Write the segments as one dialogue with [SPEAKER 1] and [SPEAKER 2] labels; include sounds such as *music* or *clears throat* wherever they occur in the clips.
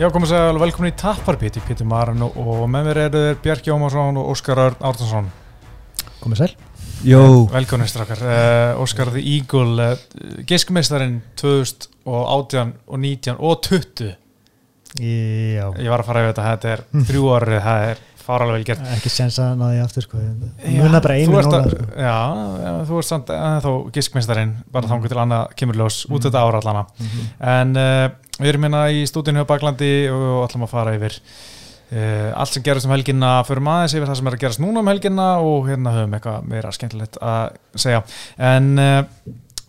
[SPEAKER 1] Já, komum að segja velkomin í Tapparpíti, Pítur Maran og, með mér eru þeir Björk Jómarsson og Óskar Örn Ártansson.
[SPEAKER 2] Komið sæl.
[SPEAKER 3] Jó.
[SPEAKER 1] Velkomin strakkar. Uh, Óskar The Eagle, uh, giskmeistarinn 2018 og 19 og 20.
[SPEAKER 2] Já.
[SPEAKER 1] Ég var að fara yfir þetta, þetta er þrjú orðið, það er faralega vel gert.
[SPEAKER 2] Ekki sens að náði aftur sko. Muna bara einu núna.
[SPEAKER 1] að-
[SPEAKER 2] Sko.
[SPEAKER 1] Já, já, þú ert samt þá giskmeistarinn, bara mm. þangur til annað kemur ljós út þetta ára allana. En uh, við erum hérna í stúdíinu á Baklandi og ætlum að fara yfir uh, allt sem gerist um helginna fyrir maður yfir það sem er að gerast núna um helginna og hérna höfum eitthvað meira skemmtilegt að segja. En uh,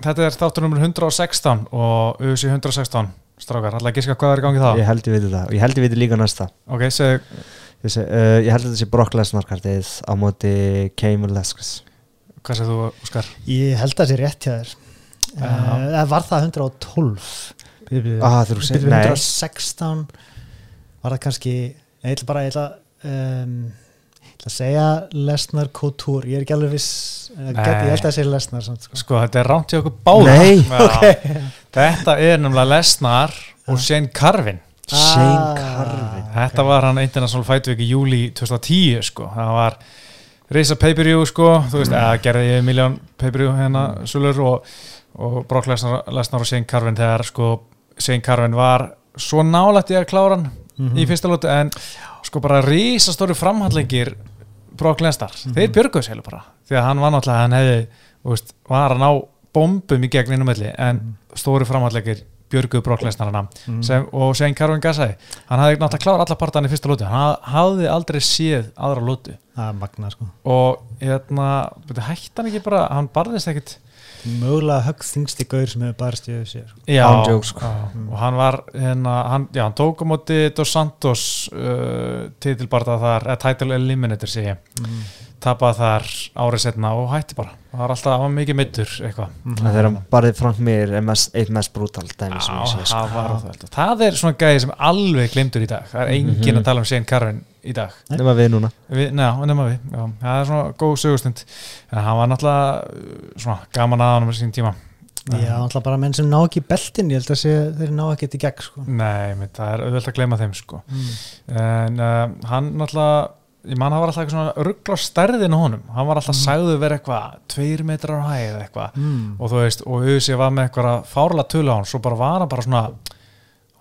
[SPEAKER 1] þetta er þáttur nummer 116 og UC 116 strákar, ætla að giska hvað er í gangi þá?
[SPEAKER 3] Ég held ég veit það og ég held ég veit líka næsta
[SPEAKER 1] Ok, seg,
[SPEAKER 3] Ég, seg, uh, ég held að þetta sé Brock Lesnar kartið á móti Cameron Leskis
[SPEAKER 1] hvað segir þú, Óskar?
[SPEAKER 2] Ég held að það sé rétt hjá þér. Uh, var það 112?
[SPEAKER 3] Ah, þú segir,
[SPEAKER 2] byrju
[SPEAKER 3] nei.
[SPEAKER 2] 116 var það kannski ég ætla bara ég ætla, um, ég ætla að segja Lesnar Couture, ég er ekki alveg viss ég, held að það sé Lesnar samt, sko.
[SPEAKER 1] Sko, þetta er rámt í okkur báða
[SPEAKER 3] Nei.
[SPEAKER 1] Já. Þetta er nefnilega Lesnar og Shane Carvin.
[SPEAKER 3] Shane
[SPEAKER 2] Ah,
[SPEAKER 3] Carvin.
[SPEAKER 1] Þetta var hann International Fight Week í júli 2010 sko, það var reysa pay-per-view sko, þú veist, eða gerði ég miljón pay-per-view hérna sulur og, og Brock Lesnar, Lesnar og Shane Carvin þegar sko Shane Carvin var svo nálægt í að klára hann
[SPEAKER 2] Mhm.
[SPEAKER 1] í fyrsta lótu en sko bara reysa stóri framhandlengir Brock Lesnar, þeir björguðu sér bara því að hann var náttúrulega, hann hefði veist, var að ná bombum í gegn innum melli en stóri framhandlengir björguðu Brock Lesnar hana sem, og Shane Carvin gassaði hann hafði náttúrulega klára alla partan í fyrsta lótu hann haf- hafði aldrei séð aðra lótu
[SPEAKER 2] sko.
[SPEAKER 1] og hérna, hætti hann ekki bara hann barðist ekkit
[SPEAKER 2] Mögulega högg þingsti gaur sem hefur barist í þessu sko.
[SPEAKER 1] já,
[SPEAKER 3] sko.
[SPEAKER 1] já, og hann var hérna, hann, já, hann tók á móti Dos Santos uh, titilbarða þar, eða title eliminator sé ég tapaði þar árið setna og hætti bara. Það var alltaf, mikið mittur eitthvað.
[SPEAKER 3] Það þegar hann barðið Frank Mir er mest, eitt mest brútal dæmi sem ég sé
[SPEAKER 1] Já,
[SPEAKER 3] sko.
[SPEAKER 1] það það er svona gæði sem alveg glimtur í dag. Það er enginn að tala um Shane Carvin í dag.
[SPEAKER 3] Nefna við núna.
[SPEAKER 1] Við, neða, nema við, já, það er svona góð sögustund. En hann var náttúrulega uh, svona gaman að hann um sín tíma.
[SPEAKER 2] Já, alltaf bara menn sem ná ekki beltin ég held að sé, þeir ná ekki í gegn sko.
[SPEAKER 1] Nei, það er auðvitað að gleyma þeim sko.
[SPEAKER 2] mm.
[SPEAKER 1] en uh, hann náttúrulega ég man hann var alltaf eitthvað svona ruggla stærðin á honum, hann var alltaf sagðu verið eitthvað tveir metrar á hæð eða eitthvað
[SPEAKER 2] Mm.
[SPEAKER 1] og þú veist, og auðvitað var með eitthvað fárlega tölu á hann, svo bara var hann bara svona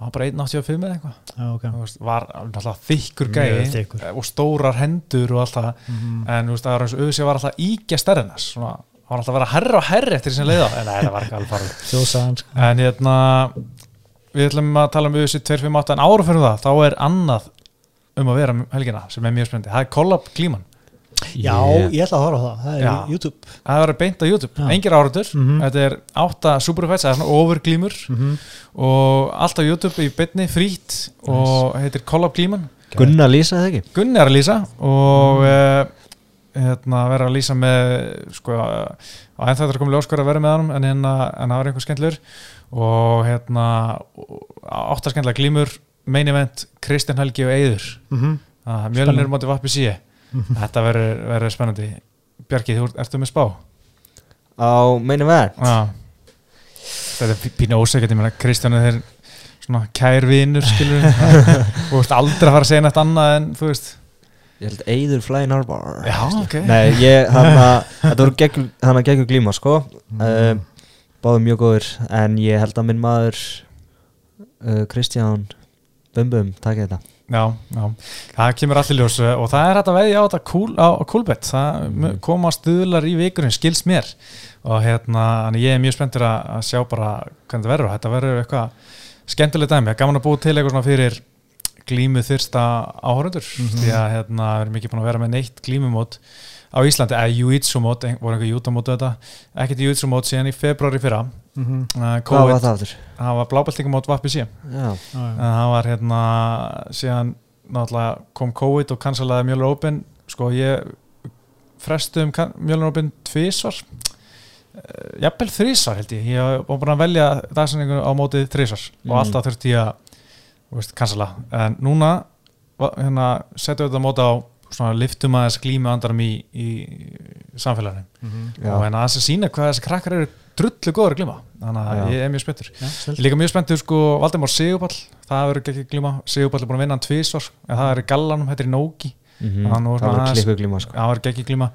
[SPEAKER 1] hann var bara 1.85 eða eitthvað
[SPEAKER 2] Já, ok
[SPEAKER 1] Þú veist, var alltaf þykkur
[SPEAKER 2] þykkur.
[SPEAKER 1] og stórar hendur og allt það
[SPEAKER 2] Mhm.
[SPEAKER 1] en veist, það var alltaf íkja stærðinas svona, hann var alltaf að vera herra og herri eftir sem leiða, en það var ekki alveg farið *laughs*
[SPEAKER 2] sko.
[SPEAKER 1] en hérna við ætlum að tala um auðvitað 258 en ára fyrir það, þá er annað um að vera um helgina sem er mjög spennandi. Það er Collab Klíman,
[SPEAKER 2] Já,
[SPEAKER 3] Ég-
[SPEAKER 2] ég ætla að horfa á það, það er
[SPEAKER 1] Já.
[SPEAKER 2] YouTube.
[SPEAKER 1] Það verður beint á YouTube.
[SPEAKER 2] Já.
[SPEAKER 1] engir áratur,
[SPEAKER 2] Mhm.
[SPEAKER 1] þetta er átta superfights, það er svona overglímur.
[SPEAKER 2] Mm
[SPEAKER 1] og allt á YouTube í beinni frýtt og heitir Collab Klíman
[SPEAKER 3] Gunnar lýsa það ekki?
[SPEAKER 1] Gunni er að lýsa og mm. hérna, vera að lýsa með sko, á enn þetta er komið ljóskar að vera með honum en, hérna, en það var einhver skemmtlur og hérna áttar skemmtlega glímur main event, Kristján Helgi og Eyður
[SPEAKER 2] -hmm.
[SPEAKER 1] Mjölnir móti vappi síi þetta verður spennandi. Bjarki, þú ert- ertu með spá?
[SPEAKER 3] Á meina verð
[SPEAKER 1] Já. Þetta er pínu ósækjandi, ég meina Kristján er þeir svona kær vinur skilur *laughs* þú ert aldrei að fara að segja nætt annað en þú veist.
[SPEAKER 3] Ég held Eiður Flying Arbar
[SPEAKER 1] Já, ok.
[SPEAKER 3] Nei, ég, hann að *laughs* Þetta voru gegn, hann að gegn glíma, sko. Mm. Báðum mjög góður En ég held að minn maður uh, Kristján Bum Bum, takk þetta.
[SPEAKER 1] Já, já, það kemur allir ljós uh, og það er hægt að veðja á þetta cool, á, Coolbet. Það mm. koma stuðlar í vikurinn skils mér. Og hérna, ég er mjög spenntur að, sjá bara hvernig þetta verður. Þetta verður eitthvað skemmtileg dæmi, gaman að búa til eitthvað svona fyrir glímu þyrsta áhörundur því að hérna, við erum ekki búin að vera með neitt glímumót á Íslandi, eða Jiu-Jitsu mót, ein- voru einhver jútamót þetta, ekkert Jiu-Jitsu mót síðan í februari fyrra
[SPEAKER 2] Mm -hmm.
[SPEAKER 1] uh,
[SPEAKER 3] Hvað var
[SPEAKER 1] COVID,
[SPEAKER 3] það aftur?
[SPEAKER 1] það var blábeltingumót Vappi síðan
[SPEAKER 3] Já,
[SPEAKER 1] en það var hérna síðan kom COVID og cancelaði Mjölur Open. Sko ég frestu um Mjölur Open tvísvar uh, jafnvel þrísvar held ég. Ég var bara að velja dagsanningu á mótið þrísvar
[SPEAKER 3] Mm.
[SPEAKER 1] og alltaf þurfti ég að cancela. En núna hérna, setjum við þetta móta á svona liftum aðeins glímu andarum í, í samfélaginu.
[SPEAKER 3] Já.
[SPEAKER 1] og hérna aðeins að sína hvað þessi krakkar eru drullu góður að glima þannig að
[SPEAKER 3] Já.
[SPEAKER 1] ég er mjög spenntur. Ég er líka mjög spenntur sko Valdemar Sigurpall það verður ekki glíma, Sigurpall er búin að vinna hann tvísvar en það er í gallanum, þetta er í Nóki
[SPEAKER 3] Mhm.
[SPEAKER 1] Nú er
[SPEAKER 3] það var klikku glíma sko.
[SPEAKER 1] það var ekki glíma.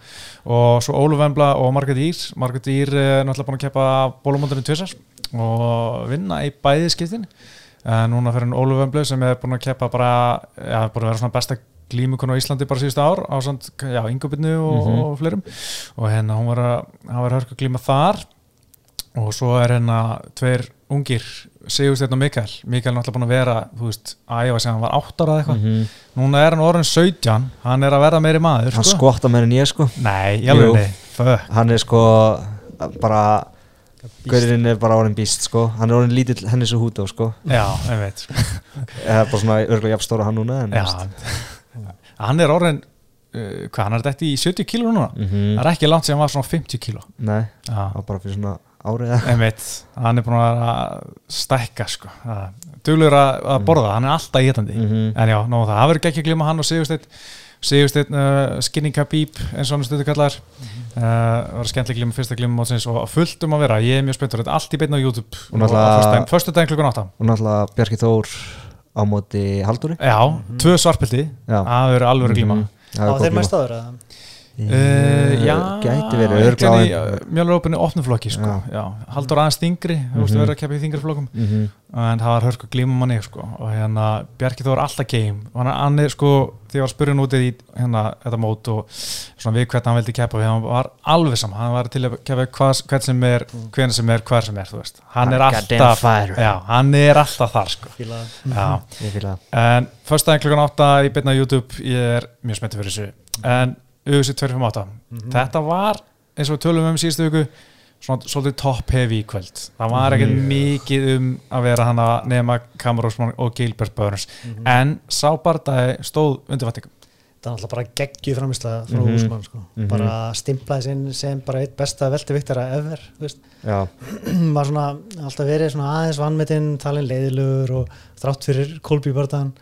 [SPEAKER 1] Og svo Óluf Vembla og Margrét Ír Margrét Ír er náttúrulega búin að keppa bólumóndurinn tvisar og vinna í bæði skiptin. En núna fyrir Óluf Vembla sem er búin að keppa bara, já, búin að vera svona besta glímukon á Íslandi bara síðustu ár á já, yngubinnu og,
[SPEAKER 3] Mhm.
[SPEAKER 1] og fleirum. Og hérna hún var að, var hörku glíma þar. Og svo er hérna tveir ungir Sigursteinn og Mikael. Mikael er náttúrulega búin að vera, þú veist, að æfa sem hann var 8 ára eða eitthvað.
[SPEAKER 3] Mhm.
[SPEAKER 1] núna er hann orðin 17 hann er að verða meiri maður
[SPEAKER 3] hann
[SPEAKER 1] sko.
[SPEAKER 3] skvotta meira en ég sko.
[SPEAKER 1] Nei,
[SPEAKER 3] hann er sko bara Gaurinn er bara orðin býst sko. Hann er orðin lítill henni svo húta sko.
[SPEAKER 1] Já, ég veit sko.
[SPEAKER 3] Eða bara svona örgulega jafn stóra hann núna en,
[SPEAKER 1] Já, Hann er orðin uh, Hvað, hann er þetta í 70 kíló núna?
[SPEAKER 3] Mm
[SPEAKER 1] Það er ekki langt sem hann var svona 50 kíló.
[SPEAKER 3] Nei, það var bara fyrir svona árið
[SPEAKER 1] veit Hann er búin að að stækka sko. Duglur að, að borða, hann er alltaf getandi
[SPEAKER 3] Mhm.
[SPEAKER 1] En já, um það, verður ekki að glima hann og Sigursteinn Sigursteinn uh, Skinny Khabib eins og hann stundu kallar uh, var skemmtileg glima, fyrsta glima mótsins og fullt um að vera, ég er mjög spenntur þetta er allt í beinna á YouTube.
[SPEAKER 3] Og náttúrulega-
[SPEAKER 1] Förstu daginn klukkan 8
[SPEAKER 3] Og náttúrulega Bjarki Þór á móti Haldúri
[SPEAKER 1] Já, tvö svarpildi,
[SPEAKER 3] Já.
[SPEAKER 1] það verður alveg glíma.
[SPEAKER 3] Mhm. Það
[SPEAKER 2] Á
[SPEAKER 3] er góð
[SPEAKER 2] þeir mæst áður að
[SPEAKER 1] Uh, já,
[SPEAKER 3] Gæti verið örgla
[SPEAKER 1] í uh, mjölurrópunni opnuflokki sko. Haldur aðeins þingri þú veist
[SPEAKER 3] Mhm.
[SPEAKER 1] verður að keppa í þingri flokkum
[SPEAKER 3] Mhm.
[SPEAKER 1] en það var hörku glíma manni sko. og hérna Bjarki Þór alltaf game og hann, er sko, því ég var hann úti í hérna, þetta mót og svona við hvernig hann vildi keppa við hann var alveg saman, hann var til að keppa hvað, hvern sem er, hvern sem er, hver sem er þú veist, hann er alltaf já, hann er alltaf þar sko. En fyrst daginn klukkan 8 í byrna YouTube, ég er mjög spenntið fyrir þessu. En UFC 258, þetta var eins og við tölum um síðustu viku, svona svolítið top heavy í kvöld. Það var ekkert mikið um að vera hana nema Cameron og Gilbert Burns. En sá bardagi stóð undir vatningum.
[SPEAKER 2] Það er alltaf bara geggju framislega frá
[SPEAKER 3] Mhm.
[SPEAKER 2] Úsmann sko.
[SPEAKER 3] Mhm.
[SPEAKER 2] bara stimplaði sinn sem bara eitt besta velteviktara ever maður *clears throat* svona alltaf verið svona aðeins vannmetinn talin leiðilegur og þrátt fyrir
[SPEAKER 3] Já.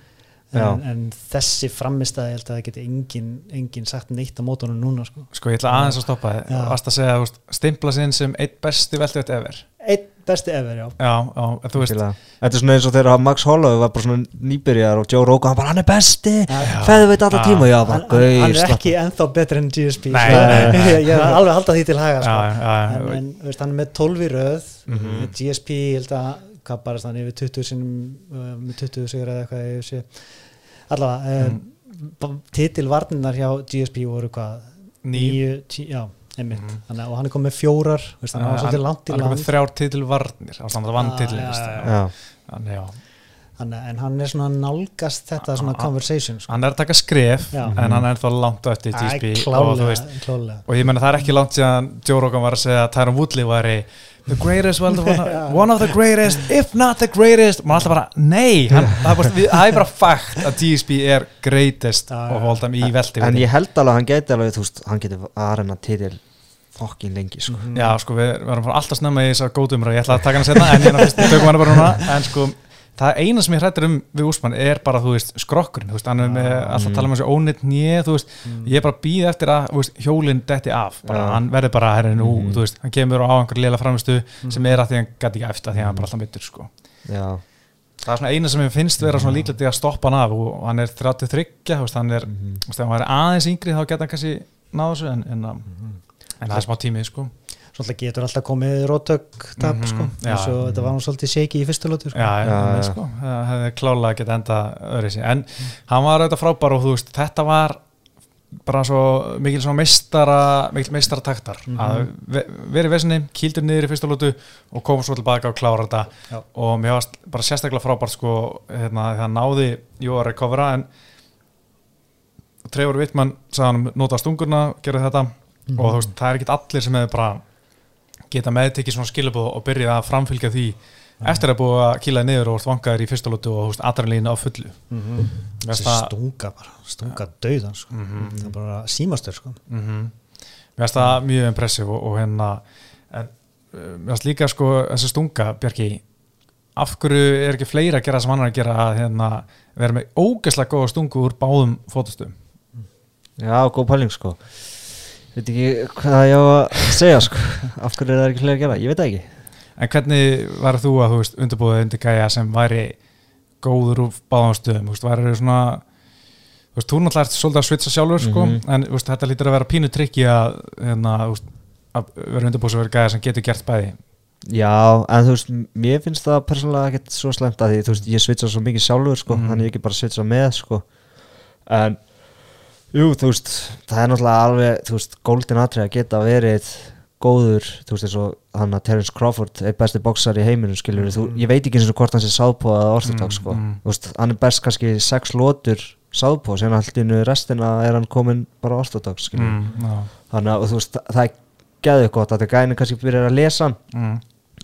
[SPEAKER 2] En, en þessi framistæði held að það geti engin, engin sagt neitt á mótunum núna sko.
[SPEAKER 1] Sko ég ætla aðeins að stoppa þið.
[SPEAKER 2] Já.
[SPEAKER 1] Vast að segja, veist, stimpla sinn sem eitt besti veltið ever.
[SPEAKER 2] eitt besti ever, já
[SPEAKER 1] Já, já,
[SPEAKER 3] Þetta er svona eins og þegar Max Holloway var bara svona nýbyrjar og Joe Rogan, hann bara hann er besti
[SPEAKER 2] Já.
[SPEAKER 3] Feðu veit alltaf tíma, já,
[SPEAKER 2] hann,
[SPEAKER 3] bara
[SPEAKER 2] hann, hann
[SPEAKER 3] gauð
[SPEAKER 2] er ekki ennþá betri enn GSP
[SPEAKER 1] Nei,
[SPEAKER 2] sko.
[SPEAKER 1] nei, nei.
[SPEAKER 2] ég, *laughs* ég er alveg að halda því til haga
[SPEAKER 1] já,
[SPEAKER 2] sko.
[SPEAKER 1] já, já,
[SPEAKER 2] en, en veist, hann er með 12 í röð
[SPEAKER 1] Mhm.
[SPEAKER 2] með GSP, ég held að hvað bara þannig yfir 20 sinum uh, með 20 sigur eða eitthvað. Allavega
[SPEAKER 1] Mhm.
[SPEAKER 2] um, titilvarninar hjá GSP voru hvað
[SPEAKER 1] Níu.
[SPEAKER 2] 9, 10, já, einmitt
[SPEAKER 1] Mhm.
[SPEAKER 2] Þannig, og hann er komið með fjórar veist, hann var í
[SPEAKER 1] hann er komið þrjár titilvarnir, á samt að. Þannig,
[SPEAKER 2] en hann er svona nálgast þetta svona conversation sko.
[SPEAKER 1] hann er að taka skref
[SPEAKER 2] Já.
[SPEAKER 1] en hann er þá langt eftir
[SPEAKER 2] Æ,
[SPEAKER 1] GSP og, og ég menna það er ekki langt síðan Joe Rogan var að segja að Tyron Woodley væri the greatest, one, of, *laughs* one of the greatest if not the greatest. Maður alltaf bara, nei. Hann, það, er bara, er fakt að GSP er greatest og holdum í velti
[SPEAKER 3] en ég held alveg að hann geti alveg, þú veist, hann geti að reyna titil fokkin lengi, sko.
[SPEAKER 1] Já, sko, við við erum alltaf snemma í þessar góðumra. Ég ætla að taka hann setna, en hérna fyrst tökum hann bara núna. En sko, það eina sem ég hrættir um við Úsmann er bara, þú veist, skrokkurinn þú veist, hann er með, alltaf að tala um þessi ónitt nýja, þú veist, ég er bara að býða eftir að veist, hjólinn detti af, bara, hann verður bara herri nú,
[SPEAKER 3] Mhm.
[SPEAKER 1] þú veist, hann kemur á einhver léla framistu sem er að því hann gæti ekki eftir því hann er bara alltaf mittur, sko.
[SPEAKER 3] Já,
[SPEAKER 1] það er svona eina sem ég finnst vera svona líklegt í að stoppa hann af og hann er 33, þú veist, hann er
[SPEAKER 3] Mhm.
[SPEAKER 1] þú veist, ef hann væri aðeins yngri þá geta hann kannski náðu þessu en, en, en það er smá tímið, sko
[SPEAKER 2] Svolítið getur alltaf komið rótök tap
[SPEAKER 1] Mhm,
[SPEAKER 2] sko.
[SPEAKER 1] já.
[SPEAKER 2] eins og þetta var svolítið shaky í fyrstu lótu sko.
[SPEAKER 1] Já, já,
[SPEAKER 3] Já, já.
[SPEAKER 1] Sko, það hefði klálega geta enda öðru sér, en hann var auðvitað frábær og þú veist, þetta var bara svo mikil svona meistara mikil meistara taktar að ve verið vesinni, kýldur niður í fyrsta lútu og kom svo tilbaka og klára þetta
[SPEAKER 2] Já.
[SPEAKER 1] og mér varst bara sérstaklega frábært sko, hérna, hann náði jú að recovera en Trevor Wittmann sagði hann nota stungurna, gera þetta og þú veist, það er ekkit allir sem hefur bara geta meðtekið svona skilabóð og byrjað að framfylgja því eftir að búið að kýlaði niður og vangaður í fyrsta lótu og adrenalínu á fullu
[SPEAKER 2] Mhm.
[SPEAKER 1] Mér
[SPEAKER 2] Þessi stunga bara, stunga döðan sko.
[SPEAKER 1] Mhm.
[SPEAKER 2] það er bara símastur sko.
[SPEAKER 1] Mhm. Mér finnst það mjög impressiv og, og hérna en uh, mér finnst líka sko þessi stunga, Björki af hverju er ekki fleira að gera sem hann er að gera að hérna, vera með ógeðslega góða stungu úr báðum fótustum
[SPEAKER 3] já, góð pæling, sko veit ekki hvað ég á að segja sko. Af hverju er það ekki fleiri að gera, ég veit það ekki.
[SPEAKER 1] En hvernig var þú að undirbúið undir gæja sem væri góður úr báðum stöðum, þú veist, væri svona þú veist, þú náttúrulega ert svolítið að switcha sjálfur sko,
[SPEAKER 3] Mhm.
[SPEAKER 1] en þú veist, þetta lítur að vera pínu trikki að, hérna, þú veist, að vera undirbúið sem vera gæja sem getur gert bæði.
[SPEAKER 3] Já, en þú veist, mér finnst það persónulega ekkert svo slemt að því, þú veist, ég switcha svo mikið sjálfur, sko,
[SPEAKER 1] Mhm.
[SPEAKER 3] þannig ég ekki bara switcha með, sko. En, jú, þú veist það er náttúrulega alveg, þú veist, golden atrið að geta verið góður þú veist, eins og hann að Terence Crawford er besti boxar í heiminum, skiljur þú, ég veit ekki eins og hvort hann sé sáðpó eða orthodox,
[SPEAKER 1] Mm,
[SPEAKER 3] sko,
[SPEAKER 1] mm.
[SPEAKER 3] þú veist, hann er best kannski sex lótur sáðpó, sen allt innu restina er hann komin bara orthodox, skiljur
[SPEAKER 1] mm,
[SPEAKER 3] þannig að, þú veist, það- er geðið gott að það gæni kannski byrjar að lesa hann.
[SPEAKER 1] Mm,